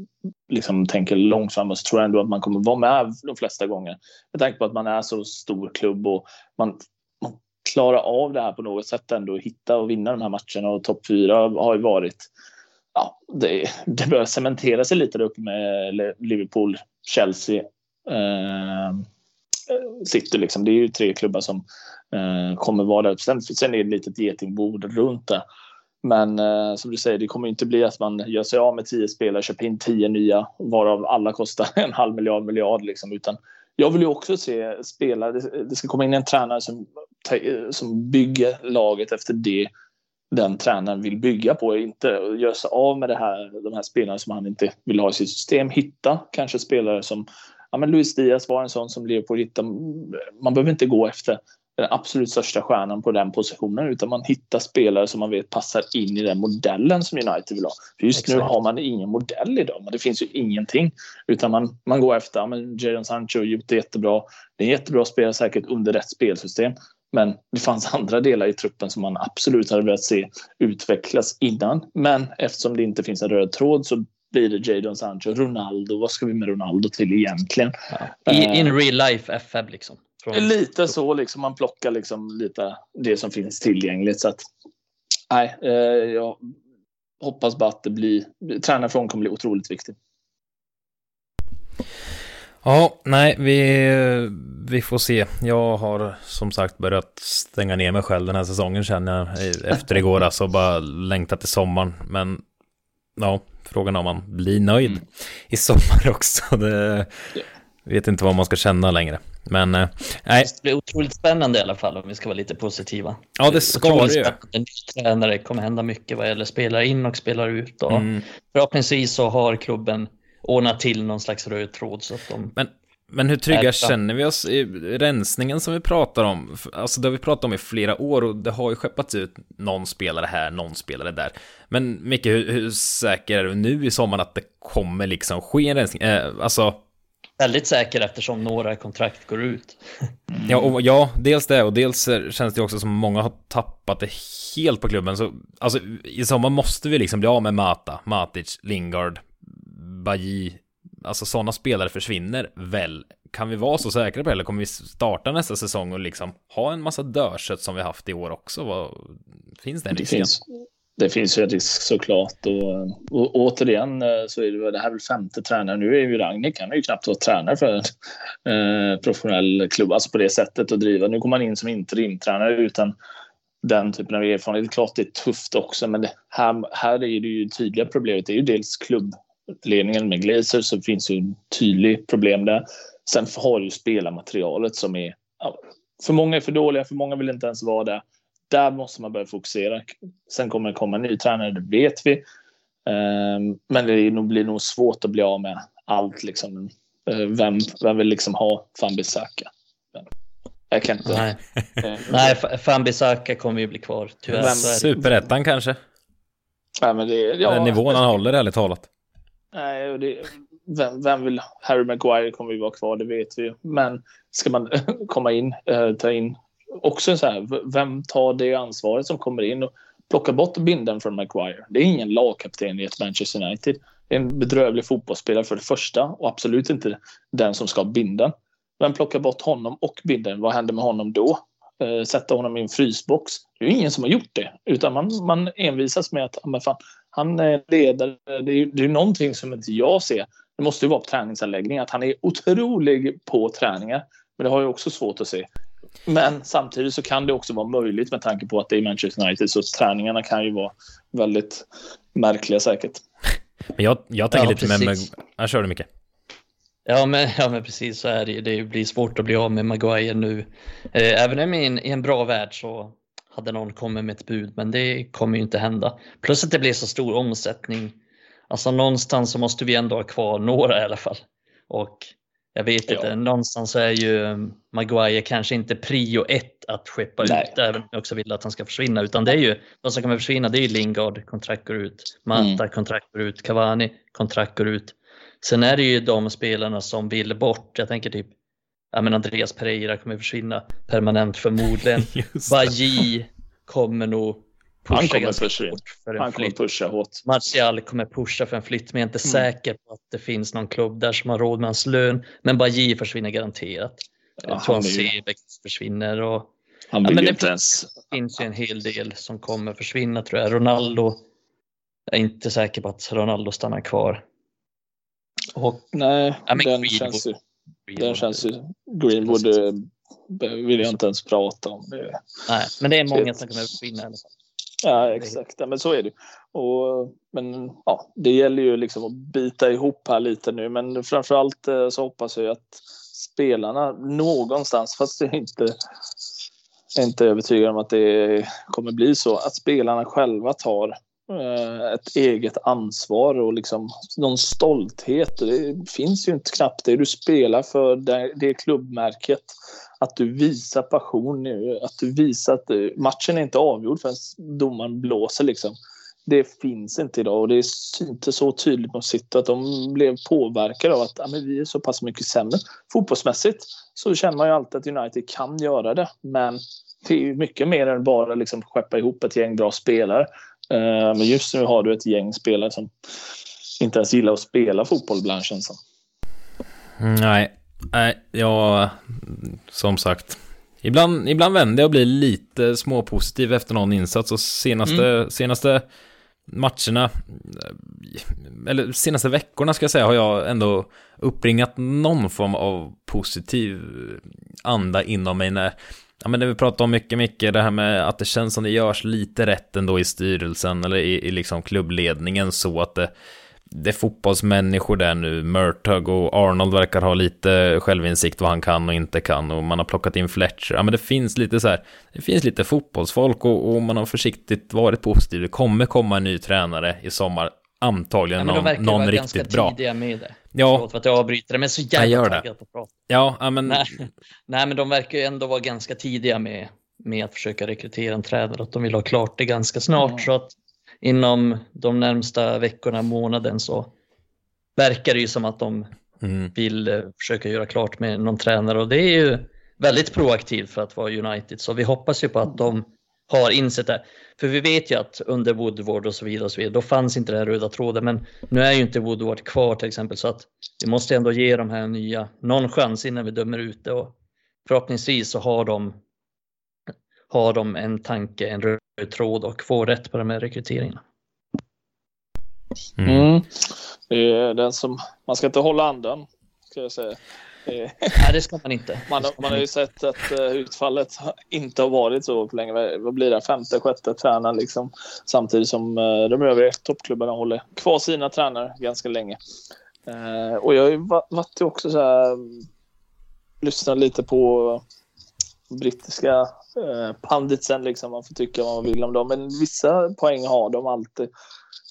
liksom tänker långt framåt, så tror jag ändå att man kommer vara med de flesta gånger. Med tanke på att man är så stor klubb och man, man klarar av det här på något sätt ändå. Hitta och vinna de här matcherna och topp fyra har ju varit ja, det, det börjar cementera sig lite där uppe med Liverpool, Chelsea, eh, City. Liksom. Det är ju tre klubbar som eh, kommer vara där. Sen, sen är det ett litet getingbord runt det. Men eh, som du säger, det kommer inte bli att man gör sig av med tio spelare, köper in tio nya, varav alla kostar en halv miljard, miljard. Liksom. Utan jag vill ju också se spelare, det, det ska komma in en tränare som, eh, som bygger laget efter det den tränaren vill bygga på. Inte göra sig av med det här, de här spelarna som han inte vill ha i sitt system. Hitta kanske spelare som ja, men Luis Diaz var en sån som Liverpool hittade. Man behöver inte gå efter den absolut största stjärnan på den positionen utan man hittar spelare som man vet passar in i den modellen som United vill ha. För just Exakt. nu har man ingen modell idag, men det finns ju ingenting. Utan man, man går efter, men Jadon Sancho har gjort det jättebra. Det är en jättebra spelare säkert under rätt spelsystem. Men det fanns andra delar i truppen som man absolut hade velat se utvecklas innan. Men eftersom det inte finns en röd tråd så blir det Jadon Sancho, Ronaldo. Vad ska vi med Ronaldo till egentligen? Ja. I, in eh, real life FF liksom. Från... Lite så, liksom, man plockar liksom lite det som finns tillgängligt. Så att, nej, eh, jag hoppas bara att det blir, tränarfrågan kommer bli otroligt viktig. Ja, nej, vi, vi får se. Jag har som sagt börjat stänga ner mig själv den här säsongen känner jag efter igår, alltså bara längtat till sommaren. Men ja, frågan om man blir nöjd mm. i sommar också. Det, vet inte vad man ska känna längre. Men eh, nej. Det blir otroligt spännande i alla fall om vi ska vara lite positiva. Ja, det ska det ju. En tränare kommer hända mycket vad gäller spelare in och spelare ut. Och mm. Förhoppningsvis så har klubben ordnat till någon slags röd tråd så att de men, men hur trygga känner vi oss i rensningen som vi pratar om? Alltså det har vi pratat om i flera år och det har ju skeppats ut någon spelare här, någon spelare där. Men Micke, hur, hur säker är du nu i sommar att det kommer liksom ske en rensning? Eh, alltså väldigt säker eftersom några kontrakt går ut. Ja, och, ja, dels det och dels känns det också som många har tappat det helt på klubben. Så, alltså, i sommar måste vi liksom bli av med Mata, Matic, Lingard, Baji. Alltså sådana spelare försvinner väl. Kan vi vara så säkra på det? Eller kommer vi starta nästa säsong och liksom ha en massa dödkött som vi haft i år också? Vad, finns det en risk? det finns ju en risk såklart. Och, och återigen eh, så är det, det här väl femte tränaren. Nu är ju Ragnik, han är ju knappt varit tränare för en eh, professionell klubb, alltså på det sättet att driva. Nu går man in som interimtränare utan den typen av erfarenhet. Det är klart det är tufft också, men det, här, här är det ju tydliga problemet. Det är ju dels klubbledningen med Glazer så finns ju en tydlig problem där. Sen har du spelarmaterialet som är ja, för många är för dåliga, för många vill inte ens vara där där måste man börja fokusera. Sen kommer det komma en ny tränare, det vet vi. Ehm, men det blir nog svårt att bli av med allt. Liksom. Eh, vem, vem vill liksom ha Fambisaka? Jag kan inte. Nej, Nej Fambisaka kommer ju bli kvar. Tyvärr. Superettan kanske? Nej, men det, ja, Den nivån han håller, ärligt talat. Nej, det, vem, vem, vill... Harry Maguire kommer ju vara kvar, det vet vi. ju. Men ska man komma in, äh, ta in också så här, vem tar det ansvaret som kommer in och plockar bort binden från Maguire? Det är ingen lagkapten i ett Manchester United. Det är en bedrövlig fotbollsspelare för det första och absolut inte den som ska ha binden. Vem plockar bort honom och binden? Vad händer med honom då? Eh, sätta honom i en frysbox? Det är ju ingen som har gjort det, utan man, man envisas med att men fan, han är ledare. Det är, det är någonting som inte jag ser. Det måste ju vara på träningsanläggning, att han är otrolig på träningar. Men det har jag också svårt att se. Men samtidigt så kan det också vara möjligt med tanke på att det är Manchester United så träningarna kan ju vara väldigt märkliga säkert. Men jag, jag tänker ja, lite precis. med, med... Jag kör du mycket. Ja men, ja men precis så är det Det blir svårt att bli av med Maguire nu. Eh, även om i en, i en bra värld så hade någon kommit med ett bud, men det kommer ju inte hända. Plus att det blir så stor omsättning. Alltså någonstans så måste vi ändå ha kvar några i alla fall. Och jag vet Ja. inte, någonstans så är ju Maguire kanske inte prio ett att skeppa Nej. ut, även om jag också vill att han ska försvinna, utan det är ju de som kommer försvinna. Det är ju Lingard, kontrakt går ut, Mata, Mm. kontrakt går ut, Cavani, kontrakt går ut. Sen är det ju de spelarna som vill bort. Jag tänker typ, ja men Andreas Pereira kommer försvinna permanent förmodligen. Bajy kommer nog Han pusha kommer ganska försvinna. hårt för en Han kommer flytt. pusha hårt. Martial kommer pusha för en flytt, men jag är inte Mm. säker på att det finns någon klubb där som har råd med hans lön. Men Bajy försvinner garanterat. Ja, han, han ju, Sebek försvinner och han Ja, vill men ju det inte ens... det finns ju en hel del som kommer försvinna tror jag. Ronaldo, jag är inte säker på att Ronaldo stannar kvar. Och Nej, Ja, men den Greenwood- känns ju... Den känns ju... Greenwood eh, vill jag inte ens prata om. Det- Nej, men det är många som kommer försvinna i alla fall. Ja, exakt. Ja, men så är det. Och, men ja, det gäller ju liksom att bita ihop här lite nu. Men framförallt eh, så hoppas jag att spelarna någonstans, fast jag inte, är inte övertygad om att det kommer bli så, att spelarna själva tar Eh, ett eget ansvar och liksom någon stolthet. Det finns ju inte knappt det. Du spelar för det, det klubbmärket. Att du visar passion. Eh, att du visar att eh, matchen är inte avgjord förrän domaren blåser liksom. Det finns inte idag och det syntes så tydligt mot City att de blev påverkade av att ja, men vi är så pass mycket sämre. Fotbollsmässigt så känner man ju alltid att United kan göra det. Men det är ju mycket mer än bara liksom skeppa ihop ett gäng bra spelare. Eh, Men just nu har du ett gäng spelare som inte ens gillar att spela fotboll ibland känns som. Mm, Nej, nej, jag, som sagt, ibland, ibland vänder jag och blir lite småpositiv efter någon insats och senaste, senaste matcherna, eller senaste veckorna ska jag säga, har jag ändå uppringat någon form av positiv anda inom mig när Ja men det vi pratar om mycket, mycket det här med att det känns som det görs lite rätt ändå i styrelsen eller i, i liksom klubbledningen så att det, det är fotbollsmänniskor där nu. Murtag och Arnold verkar ha lite självinsikt vad han kan och inte kan och man har plockat in Fletcher. Ja men det finns lite så här, det finns lite fotbollsfolk och, och man har försiktigt varit positiv. Det kommer komma en ny tränare i sommar. Antagligen Ja, men de någon, verkar någon vara riktigt ganska bra. tidiga med det. Ja, Förlåt för att jag avbryter det, men så Jag jävla gör det. taggad på att prata. ja, ja men Nej, nej, men de verkar ju ändå vara ganska tidiga med, med att försöka rekrytera en tränare. Att de vill ha klart det ganska snart. Mm. Så att inom de närmsta veckorna, månaden så verkar det ju som att de mm, vill eh, försöka göra klart med någon tränare och det är ju väldigt proaktivt för att vara United. Så vi hoppas ju på att de har insett det. För vi vet ju att under Woodward och så vidare, och så vidare då fanns inte den här röda tråden. Men nu är ju inte Woodward kvar till exempel så att vi måste ändå ge de här nya någon chans innan vi dömer ut det. Och förhoppningsvis så har de, har de en tanke, en röd tråd och får rätt på de här rekryteringarna. mm. Mm. Det är den som, man ska inte hålla andan, ska jag säga. Är- Nej, det ska man inte. Man, man har ju sett att uh, utfallet inte har varit så för länge. Vad blir det? Femte, sjätte tränaren liksom. Samtidigt som uh, de övriga toppklubbarna håller kvar sina tränare ganska länge. Eh, och jag har ju va- varit också så här, lyssnat lite på brittiska panditsen liksom. Man får tycka vad man vill om dem. Men vissa poäng har de alltid.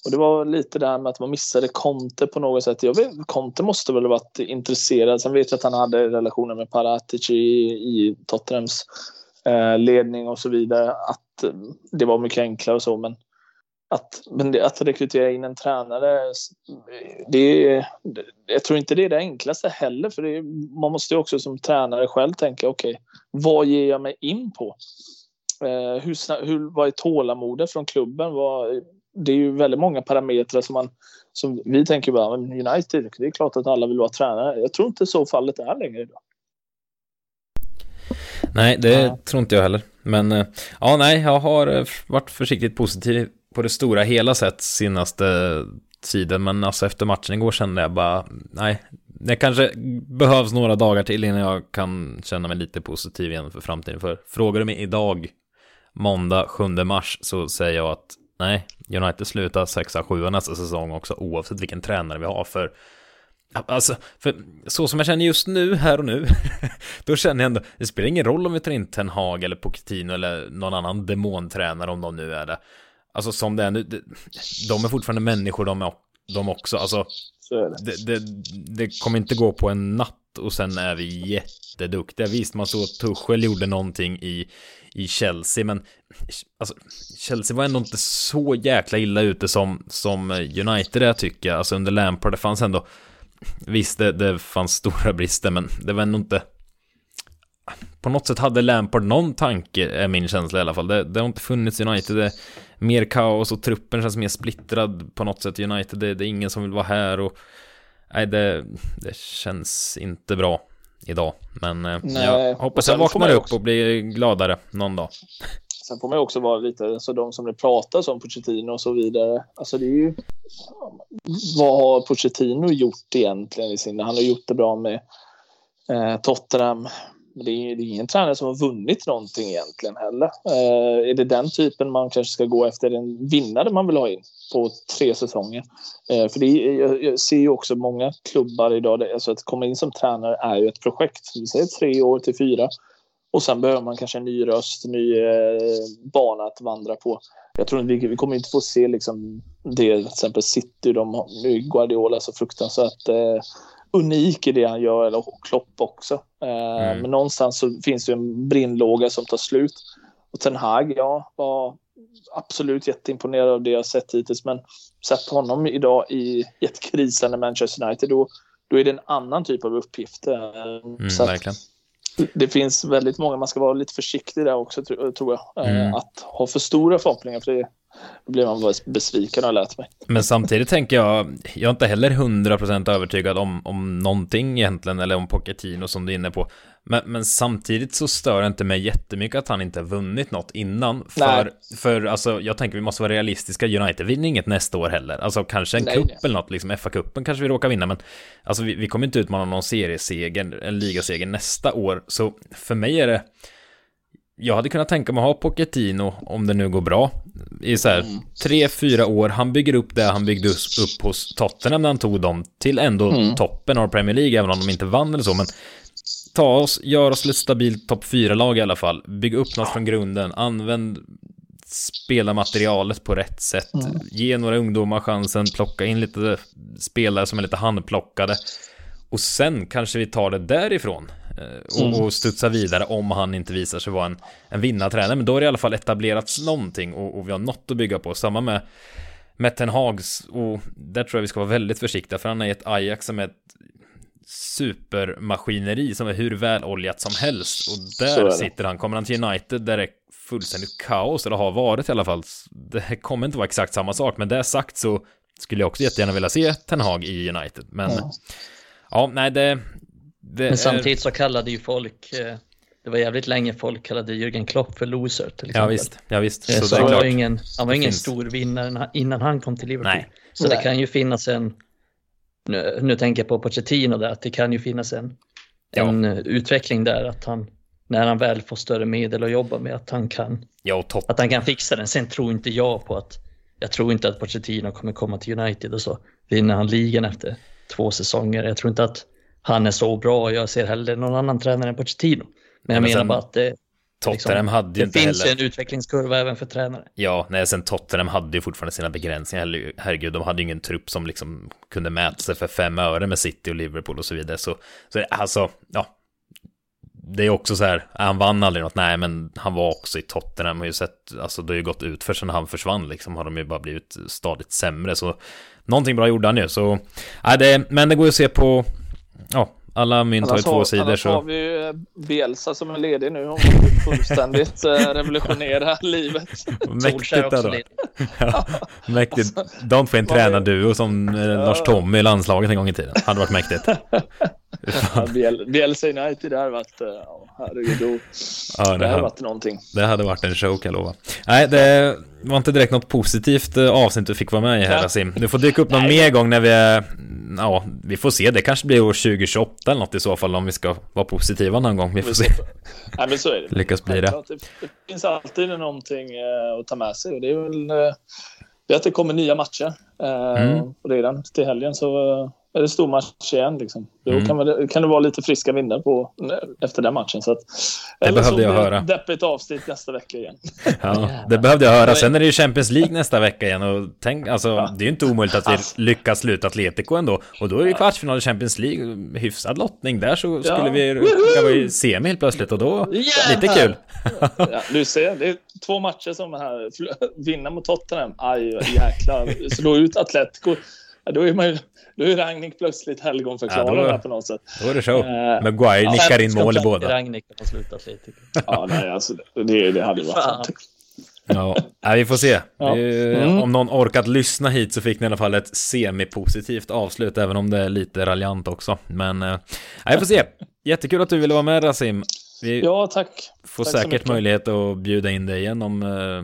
Och det var lite det här med att man missade Conte på något sätt. Jag vet, Conte måste väl ha varit intresserad. Sen vet jag att han hade relationer med Paratici i, i Tottenhams eh, ledning och så vidare. Att eh, det var mycket enklare och så. Men att, men det, att rekrytera in en tränare, det, det, jag tror inte det är det enklaste heller. För det, man måste ju också som tränare själv tänka, okej, vad ger jag mig in på? Eh, hur, hur, vad är tålamodet från klubben? Vad, det är ju väldigt många parametrar som man som vi tänker bara, men United, det är klart att alla vill vara tränare. Jag tror inte så fallet är längre idag. Nej, det Ja. tror inte jag heller. Men eh, ja, nej, jag har eh, varit försiktigt positiv på det stora hela sett senaste tiden. Men alltså efter matchen igår kände jag bara, nej, det kanske behövs några dagar till innan jag kan känna mig lite positiv igen för framtiden. För frågar du mig idag, måndag 7 mars, så säger jag att nej, United slutar 6-7 nästa säsong också, oavsett vilken tränare vi har. För Alltså, för så som jag känner just nu, här och nu, då känner jag ändå, det spelar ingen roll om vi tar in Ten Hag eller Pochettino eller någon annan demontränare om de nu är det. Alltså som det är nu, de är fortfarande människor de, är, de också, alltså det. Det, det, det kommer inte gå på en natt och sen är vi jätteduktiga. Visst, man såg att Tuchel gjorde någonting i, i Chelsea, men alltså, Chelsea var ändå inte så jäkla illa ute som, som United är tycker jag. Alltså under Lampard, det fanns ändå, visst det, det fanns stora brister, men det var ändå inte på något sätt hade Lampard någon tanke, är min känsla i alla fall. Det, det har inte funnits United, det är mer kaos och truppen känns mer splittrad på något sätt. United, det, det är ingen som vill vara här och nej, det, det känns inte bra idag. Men eh, Nej. jag hoppas jag vaknar upp också... och blir gladare någon dag. Sen får man också vara lite, så de som det pratas om Pochettino och så vidare. Alltså det är ju, vad har Pochettino gjort egentligen i sin, han har gjort det bra med eh, Tottenham, men det är, det är ingen tränare som har vunnit någonting egentligen heller. Eh, är det den typen man kanske ska gå efter, en vinnare man vill ha in på tre säsonger? Eh, för det är, jag, jag, ser ju också många klubbar idag, där, alltså att komma in som tränare är ju ett projekt. Vi säger tre år till fyra. Och sen behöver man kanske en ny röst, en ny eh, bana att vandra på. Jag tror vi, vi kommer inte få se liksom det, till exempel City, de, nu Guardiola så fruktansvärt eh, unik i det han gör, och Klopp också. Eh, mm. Men någonstans så finns det en brinnlåga som tar slut. Och Ten Hag, ja, var absolut jätteimponerad av det jag sett hittills. Men sett honom idag i ett krisande Manchester United, då, då är det en annan typ av uppgift. Eh, mm, så verkligen. Det finns väldigt många, man ska vara lite försiktig där också tror jag. Eh, mm. Att ha för stora förhoppningar, för det, då blir man bara besviken och lärt mig. Men samtidigt tänker jag, jag är inte heller 100% övertygad om, om någonting egentligen, eller om Pochettino som du är inne på. Men, men samtidigt så stör det inte mig jättemycket att han inte har vunnit något innan. För, för alltså, jag tänker vi måste vara realistiska, United vinner inget nästa år heller. Alltså kanske en cup eller något, liksom FA-cupen kanske vi råkar vinna, men alltså vi, vi kommer inte utmana någon serieseger, en ligaseger nästa år. Så för mig är det jag hade kunnat tänka mig att ha Pochettino, om det nu går bra, i så här mm. tre, fyra år. Han bygger upp det han byggde upp hos Tottenham när han tog dem till ändå mm. toppen av Premier League, även om de inte vann eller så. Men ta oss, gör oss till ett stabilt topp fyra lag i alla fall. Bygg upp något från grunden, använd spela materialet på rätt sätt. Mm. Ge några ungdomar chansen, plocka in lite spelare som är lite handplockade. Och sen kanske vi tar det därifrån. Eh, och, mm. och studsa vidare om han inte visar sig vara en, en vinnartränare. Men då har det i alla fall etablerats någonting och, och vi har något att bygga på. Samma med, med Ten Hags och där tror jag vi ska vara väldigt försiktiga för han är ett Ajax som är ett supermaskineri som är hur väloljat som helst och där sitter han. Kommer han till United där det är fullständigt kaos, eller har varit i alla fall. Det kommer inte vara exakt samma sak, men det sagt så skulle jag också jättegärna vilja se Ten Hag i United. Men mm. Ja, nej, det, det Men samtidigt så kallade ju folk, eh, det var jävligt länge folk kallade Jürgen Klopp för loser till exempel. Ja visst, ja, visst. Eh, så, så det är klart. Var ingen, han var ingen finns. stor vinnare innan han kom till Liverpool. Nej. Så Nej. det kan ju finnas en, nu, nu tänker jag på Pochettino där, att det kan ju finnas en, ja. en eh, utveckling där att han, när han väl får större medel att jobba med, att han kan, ja, att han kan fixa den. Sen tror inte jag på att, jag tror inte att Pochettino kommer komma till United och så vinner han ligan efter två säsonger. Jag tror inte att han är så bra. Jag ser hellre någon annan tränare än Pochettino. Men jag men menar bara att det, Tottenham liksom, hade ju det finns heller... en utvecklingskurva även för tränare. Ja, nej, sen Tottenham hade ju fortfarande sina begränsningar. Herregud, de hade ju ingen trupp som liksom kunde mäta sig för fem öre med City och Liverpool och så vidare. Så, så alltså, ja. Det är också så här, han vann aldrig något, nej, men han var också i Tottenham, har ju sett, alltså det har ju gått ut för sen han försvann liksom, har de ju bara blivit stadigt sämre, så någonting bra gjorde han ju, så, nej, det, men det går ju att se på ja, alla mynt har ju två sidor. Annars så... har vi ju eh, Bielsa som är ledig nu. Hon fullständigt eh, revolutionera livet. Mäktigt då. ja, mäktigt. De får en tränarduo som eh, ja. Lars Tommy i landslaget en gång i tiden. Hade varit mäktigt. ja, Bielsa United, det hade varit, ja, herregud, då, ja, det, det hade varit någonting. Det hade varit en show kan jag lova. Nej, det var inte direkt något positivt avsnitt du fick vara med i här, Sim. Du får dyka upp någon mer gång när vi är ja, vi får se. Det kanske blir år 2028 eller något i så fall om vi ska vara positiva någon gång. Vi får se. Nej, men så är det. Lyckas bli det. det. Det finns alltid någonting eh, att ta med sig och det är väl det eh, att det kommer nya matcher eh, mm. redan till helgen så är det stor match igen. Liksom. Då Mm. kan, man, kan det vara lite friska vindar på, efter den matchen. Så att, Det eller så behövde jag blir det höra. deppigt avsnitt nästa vecka igen. Ja, det behövde jag höra. Sen är det ju Champions League nästa vecka igen och tänk, alltså, Ja. det är ju inte omöjligt att vi lyckas sluta Atletico ändå. Och då är det ju kvartsfinal i Champions League, hyfsad lottning. Där så skulle Ja. vi kan vi semi helt plötsligt och då, lite kul. Ja, du ser, det är två matcher som här. Vinna mot Tottenham, aj jäklar. Slå ut Atletico. Ja, då är man ju, då är Rangnick plötsligt helgonförklarad Ja, då- på något sätt. Då är det show. Eh, Maguire nickar in mål i båda. Ragnik att han slutar Atletico. Ja, nej, alltså, det, det hade varit Fan. fantastiskt. Ja, vi får se. Ja. Mm. Om någon orkat lyssna hit så fick ni i alla fall ett semi-positivt avslut, även om det är lite raljant också. Men, eh, vi får se. Jättekul att du ville vara med Rasim. Vi Ja, tack. får tack säkert möjlighet att bjuda in dig igen om, eh,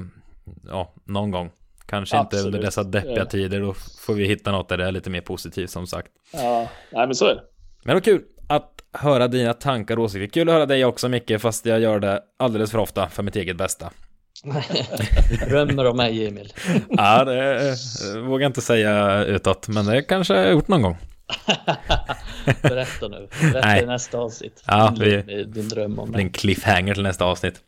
ja, någon gång. Kanske inte Absolut. under dessa deppiga tider, då får vi hitta något där det är lite mer positivt som sagt. Ja, nej, men så är det. Men det var kul att höra dina tankar och åsikter. Kul att höra dig också Micke, fast jag gör det alldeles för ofta för mitt eget bästa. Drömmer om mig Emil. Ja, det vågar jag inte säga utåt, men det kanske jag har gjort någon gång. Berätta nu. Berätta Nej. i nästa avsnitt. Ja, din, vi- din, din dröm om Det en cliffhanger till nästa avsnitt.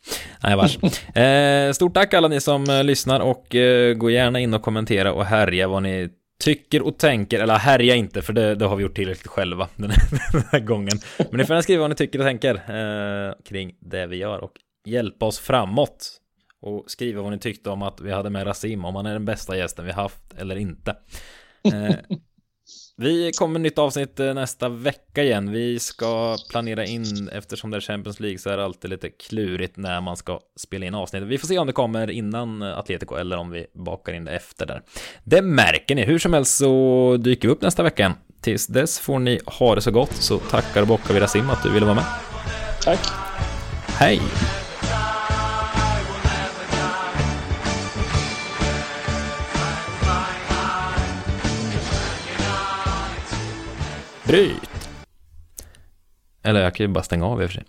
Nej, vars. Eh, stort tack alla ni som eh, lyssnar och eh, gå gärna in och kommentera och härja vad ni tycker och tänker. Eller härja inte, för det, det har vi gjort tillräckligt själva den här, den här gången. Men ni får gärna skriva vad ni tycker och tänker eh, kring det vi gör och hjälpa oss framåt. Och skriva vad ni tyckte om att vi hade med Rasim, om han är den bästa gästen vi haft eller inte. Eh, vi kommer med nytt avsnitt eh, nästa vecka igen. Vi ska planera in, eftersom det är Champions League så är det alltid lite klurigt när man ska spela in avsnitt. Vi får se om det kommer innan eh, Atletico eller om vi bakar in det efter där. Det märker ni. Hur som helst så dyker vi upp nästa vecka igen. Tills dess får ni ha det så gott så tackar och bockar vi Rasim att du ville vara med. Tack. Hej! Bryt! Eller jag kan ju bara stänga av i och för sig.